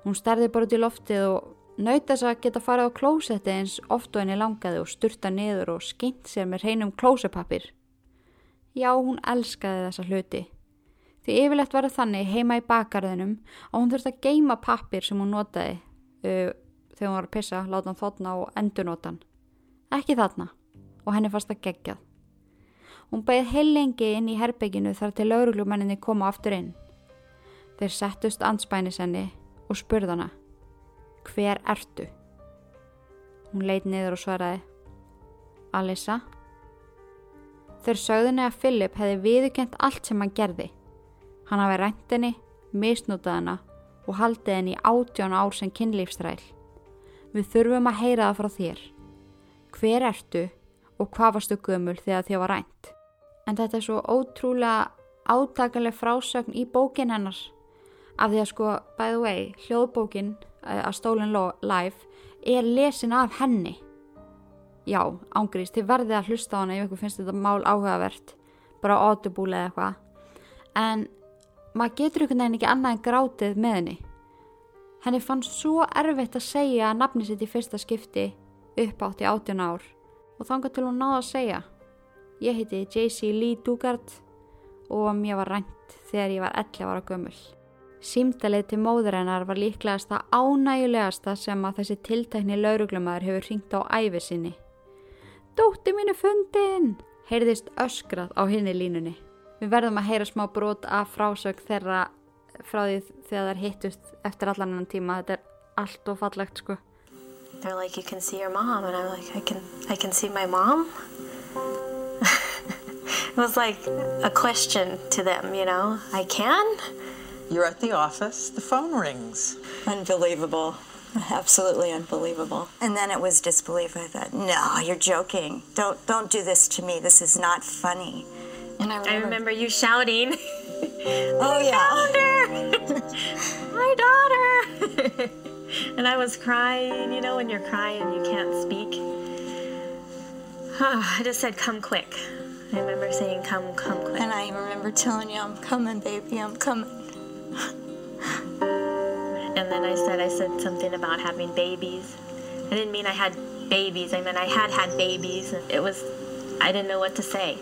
Hún starði bara út í loftið og Naut þess að geta farið á klósetti eins oft og henni langaði og styrta niður og skynnt sér með hreinum klósepappir. Já, hún elskaði þessa hluti. Því yfirlegt var það þannig heima í bakarðinum og hún þurfti að geima pappir sem hún notaði uh, þegar hún var að pissa, láta hann þotna og endurnotan. Ekki þarna og henni fannst að gegjað. Hún beigð heil lengi inn í herbygginu þar til lauruglumenninni koma aftur inn. Þeir settust anspænis henni og spurðana hver ertu? Hún leit niður og svaraði Alissa Þeir sögðunni að Philip hefði viðkent allt sem hann gerði Hann hafi rænt henni, misnútað henni og haldið henni í átján ár sem kynlífstræl Við þurfum að heyra það frá þér. Hver ertu og hvað varstu gömul þegar þið var rænt? En þetta er svo ótrúlega átakalega frásögn í bókin hennar. Af því að sko, by the way, hljóðbókin að Stolen Life er lesin af henni. Já, ángrís, þið verðið að hlusta á hana ef ykkur finnst þetta mál áhugavert. Bara audible eða eitthvað. En maður getur ykkur neginn ekki annað en grátið með henni henni fannst svo erfitt að segja nafni sitt í fyrsta skipti upp átt í 18 ár og þanga til hún náða að segja ég heiti J.C. Lee Dugard og mér var rænt þegar ég var 11 ára gömul. Símdalið til móður hennar var líklegast að ánægulegasta sem að þessi tiltækni lauruglumæður hefur hringt á æfi sinni. Dótti mínu fundin! Heyrðist öskrað á hinni línunni. Við verðum að heyra smá brot af frásög þeirra frá því þegar þær hittust eftir allan enn tíma. Þetta er allt og fallegt sko. They're like, you can see your mom. And I'm like, I can, I can see my mom? it was like a question to them, you know? I can? You're at the office, the phone rings. Unbelievable. Absolutely unbelievable. And then it was disbelief. I thought, no, you're joking. Don't don't do this to me. This is not funny. And I remember, I remember you shouting, oh yeah. my daughter! and I was crying, you know, when you're crying you can't speak. Oh, I just said, come quick. I remember saying, come, come quick. And I remember telling you, I'm coming, baby, I'm coming. And then I said, I said something about having babies. I didn't mean I had babies. I meant I had had babies. It was, I didn't know what to say.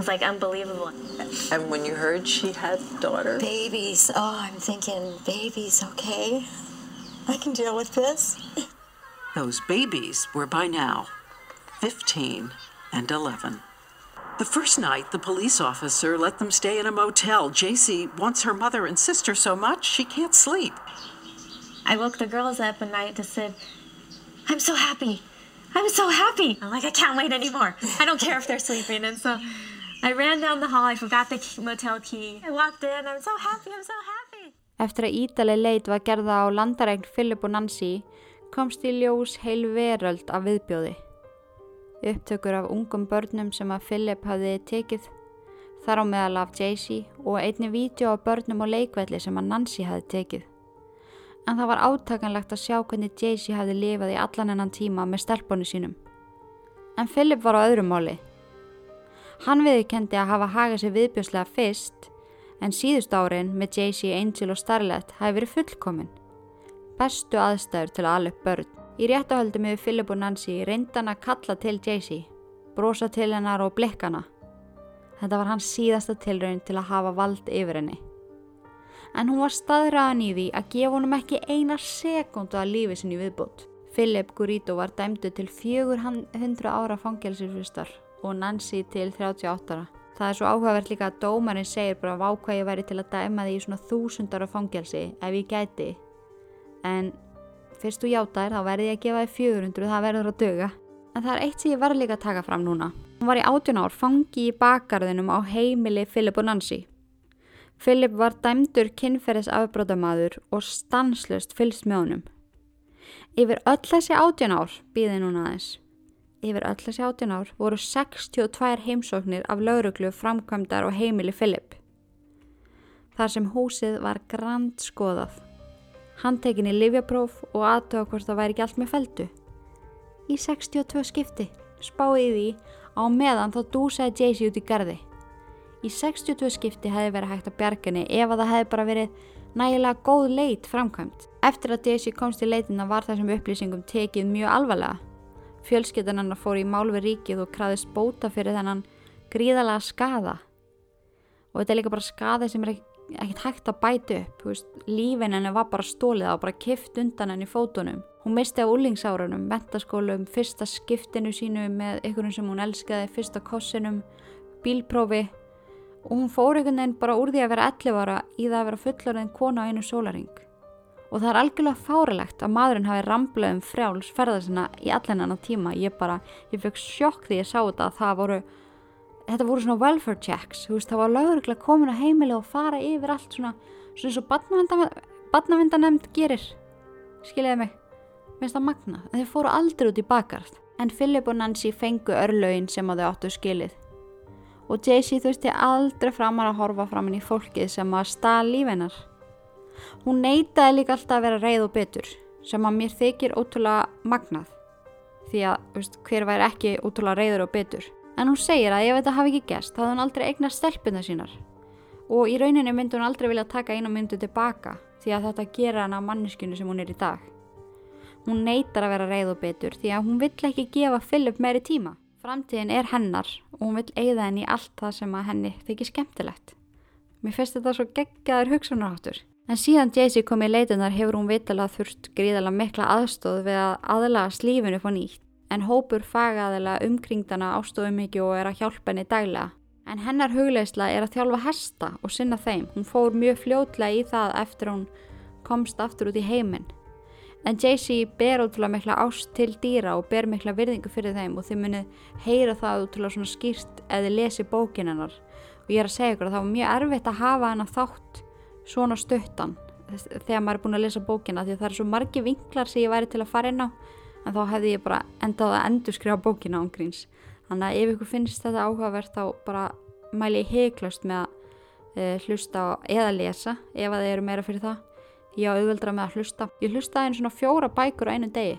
It was like unbelievable. And when you heard she had a daughter, Babies. Oh, I'm thinking, babies, okay? I can deal with this. Those babies were by now 15 and 11. The first night, the police officer let them stay in a motel. JC wants her mother and sister so much she can't sleep. I woke the girls up and I just said, I'm so happy. I'm so happy. I'm like, I can't wait anymore. I don't care if they're sleeping. And so I ran down the hall. I forgot the motel key. I walked in. I'm so happy. I'm so happy. Eftir að ídaleg leit var gerða á landaregn Philip og Nancy komst í ljós heil veröld af viðbjóði. Upptökur af ungum börnum sem að Philip hafði tekið, þar á meðal af Jaycee og einni vídeo af börnum og leikvelli sem að Nancy hafði tekið. En það var átakanlegt að sjá hvernig Jaycee hafði lifað í allan ennan tíma með stelponu sínum. En Philip var á öðrum máli. Hann viðkendi að hafa hagað sér viðbjóðslega fyrst en síðust árin með Jaycee, Angel og Starlet hafi verið fullkomin. Bestu aðstæður til að upp börn. Í réttahöldum yfir Philip og Nancy reyndan að kalla til Jaycee, brosa til hennar og blikkana. Þetta var hans síðasta tilraun til að hafa vald yfir henni. En hún var staðræðan í því að gefa honum ekki eina sekundu að lífi sinni viðbútt. Philip Gurito var dæmdu til 400 ára fangelsisvistar og Nancy til 38 ára. Það er svo áhugavert líka að dómarinn segir bara vá hvað ég væri til að dæma því svona þúsundar af fangelsi ef ég gæti. En fyrst þú játaðir þá verði ég að gefa þið 400, það verður að döga. En það er eitt sem ég verð líka að taka fram núna. Hún var í 18 ár fangi í bakarðinum á heimili Philip og Nancy. Philip var dæmdur kynferðis afbrótamaður og stanslust fylgst með honum. Yfir öll þessi 18 ár býði núna aðeins. Yfir öll þessi 18 ár voru 62 heimsóknir af lauruglu framkvæmdar og heimili Philip. Þar sem húsið var grand skoðað. Hann tekin í livjapróf og aðtöða hvort það væri ekki allt með feldu. Í 62 skipti spáði því á meðan þá dúsaði Jaycee út í gardi. Í 62 skipti hefði verið hægt að bjarga henni ef að það hefði bara verið nægilega góð leit framkvæmt. Eftir að Daisy komst í leitina var þessum upplýsingum tekið mjög alvarlega. Fjölskyldan hennar fór í mál við ríkið og kraðist bóta fyrir þennan gríðalega skada. Og þetta er líka bara skada sem er ekkert hægt að bæta upp. Lífin henni var bara stólið á, bara kift undan henni fótunum. Hún misti á úlingsárunum, mentaskólum, fyrsta skiptinu sínu með ykkurum sem hún elskaði, fyrsta kossinum, bílprófi og hún fór einhvern veginn bara úr því að vera 11 ára í það að vera fullorðin kona á einu sólaring. Og það er algjörlega fáralegt að maðurinn hafi ramblað um frjáls ferðar sinna í allan annan tíma. Ég bara, ég fekk sjokk því ég sá þetta að það voru, þetta voru svona welfare checks, veist, það var lögurlega komin að heimili og fara yfir allt svona, svona eins og badnavendanemnd gerir. Skiljiði mig, minnst það magna, þeir fóru aldrei út í bakarð. En Philip og Nancy fengu örlögin sem að þau áttu skilið og Jaycee þurfti aldrei framar að horfa framann í fólkið sem að stað lífennar. Hún neitaði líka alltaf að vera reið og betur sem að mér þykir ótrúlega magnað því að veist, hver væri ekki ótrúlega reiður og betur. En hún segir að ef þetta hafi ekki gerst þá hefði hún aldrei eignast stelpuna sínar og í rauninni myndi hún aldrei vilja taka einu myndu tilbaka því að þetta gera hana manneskinu sem hún er í dag. Hún neitar að vera reið og betur því að hún vill ekki gefa Philip meiri tíma. Framtíðin er hennar og hún vill eigða henni allt það sem að henni þykir skemmtilegt. Mér finnst þetta svo geggjaður hugsunaráttur. En síðan Jaycee kom í leitunar hefur hún vitalega þurft gríðala mikla aðstóð við að aðlaga slífinu upp á nýtt. En hópur fagaðilega umkringdana ástóðu mikið og er að hjálpa henni daglega. En hennar hugleisla er að þjálfa hesta og sinna þeim. Hún fór mjög fljótlega í það eftir hún komst aftur út í heiminn. En Jaycee ber ótrúlega mikla ást til dýra og ber mikla virðingu fyrir þeim og þið munið heyra það ótrúlega svona skýrt eða lesi bókin hennar. Og ég er að segja ykkur að það var mjög erfitt að hafa hennar þátt svona stuttan þegar maður er búin að lesa bókina því að það er svo margi vinklar sem ég væri til að fara inn á en þá hefði ég bara endað að endur skrifa bókina ángríns. Þannig að ef ykkur finnst þetta áhugavert þá bara mæli ég heiklust með að e, hlusta eða lesa ef að þið eru meira fyrir það. Ég á auðveldra með að hlusta. Ég hlusta einu svona fjóra bækur á einu degi.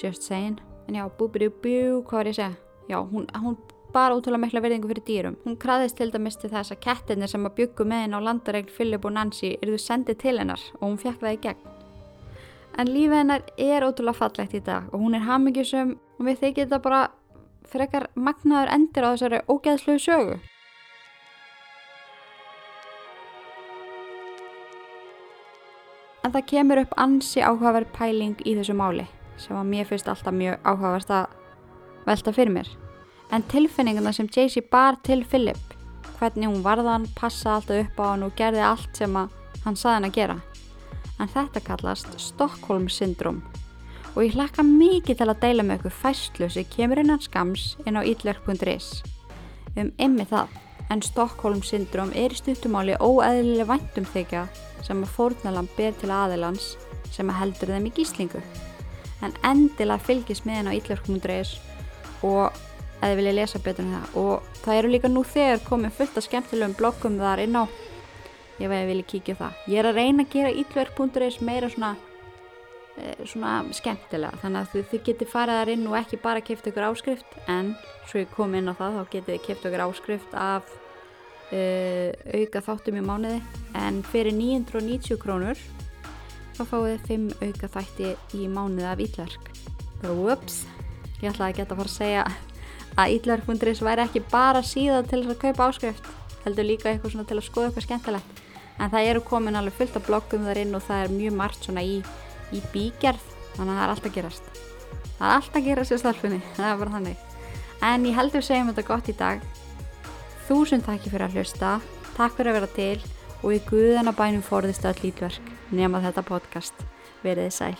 Just saying. En já, búbirú bjú, hvað var ég að segja? Já, hún, hún bara útrúlega mikla verðingu fyrir dýrum. Hún kraðist til dæmis til þess að kettinir sem að byggu með henn á landaregl Philip og Nancy eruðu sendið til hennar og hún fekk það í gegn. En lífið hennar er útrúlega fallegt í dag og hún er hamingjusum og við þykir þetta bara frekar magnaður endir á þessari ógeðslu sögu. En það kemur upp ansi áhugaverð pæling í þessu máli sem að mér finnst alltaf mjög áhugaverð að velta fyrir mér. En tilfinninguna sem Jaycee bar til Philip, hvernig hún varðan, passaði alltaf upp á hann og gerði allt sem hann saði hann að gera. En þetta kallast Stockholm syndrom og ég hlakka mikið til að deila með ykkur fæslu sem kemur innan skams inn á ítlerk.is um ymmi það. En Stockholm syndrom er í stuttumáli óeðlileg væntum þykja sem að fórnalam ber til aðilans sem að heldur þeim í gíslingu. En endilega fylgis með henn á ítlarkum.is og eða vilja lesa betur en það. Og það eru líka nú þegar komið fullt af skemmtilegum bloggum þar inn á. Ef ég vilja kíkja það. Ég er að reyna að gera ítlark.is meira svona svona skemmtilega. Þannig að þið, þið geti farið þar inn og ekki bara kæft ykkur áskrift. En svo ég kom inn á það þá getið þið kæft ykkur áskrift af uh, auka þáttum í mánuði. En fyrir 990 krónur þá fáið þið 5 auka þætti í mánuði af Ítlark og ups, ég ætlaði að geta að fara að segja að Ítlark.is væri ekki bara síðan til þess að kaupa áskrift heldur líka eitthvað svona til að skoða eitthvað skemmtilegt. En það eru komin alveg fullt af bloggum þar inn og það er mjög margt svona í í bígerð þannig að það er alltaf gerast. Það er alltaf gerast í starfinni það er bara þannig. En ég heldur segjum þetta gott í dag. Þúsund takk fyrir að hlusta takk fyrir að vera til og í guðana bænum forðist öll lítverk nema þetta podcast. Veriði sæl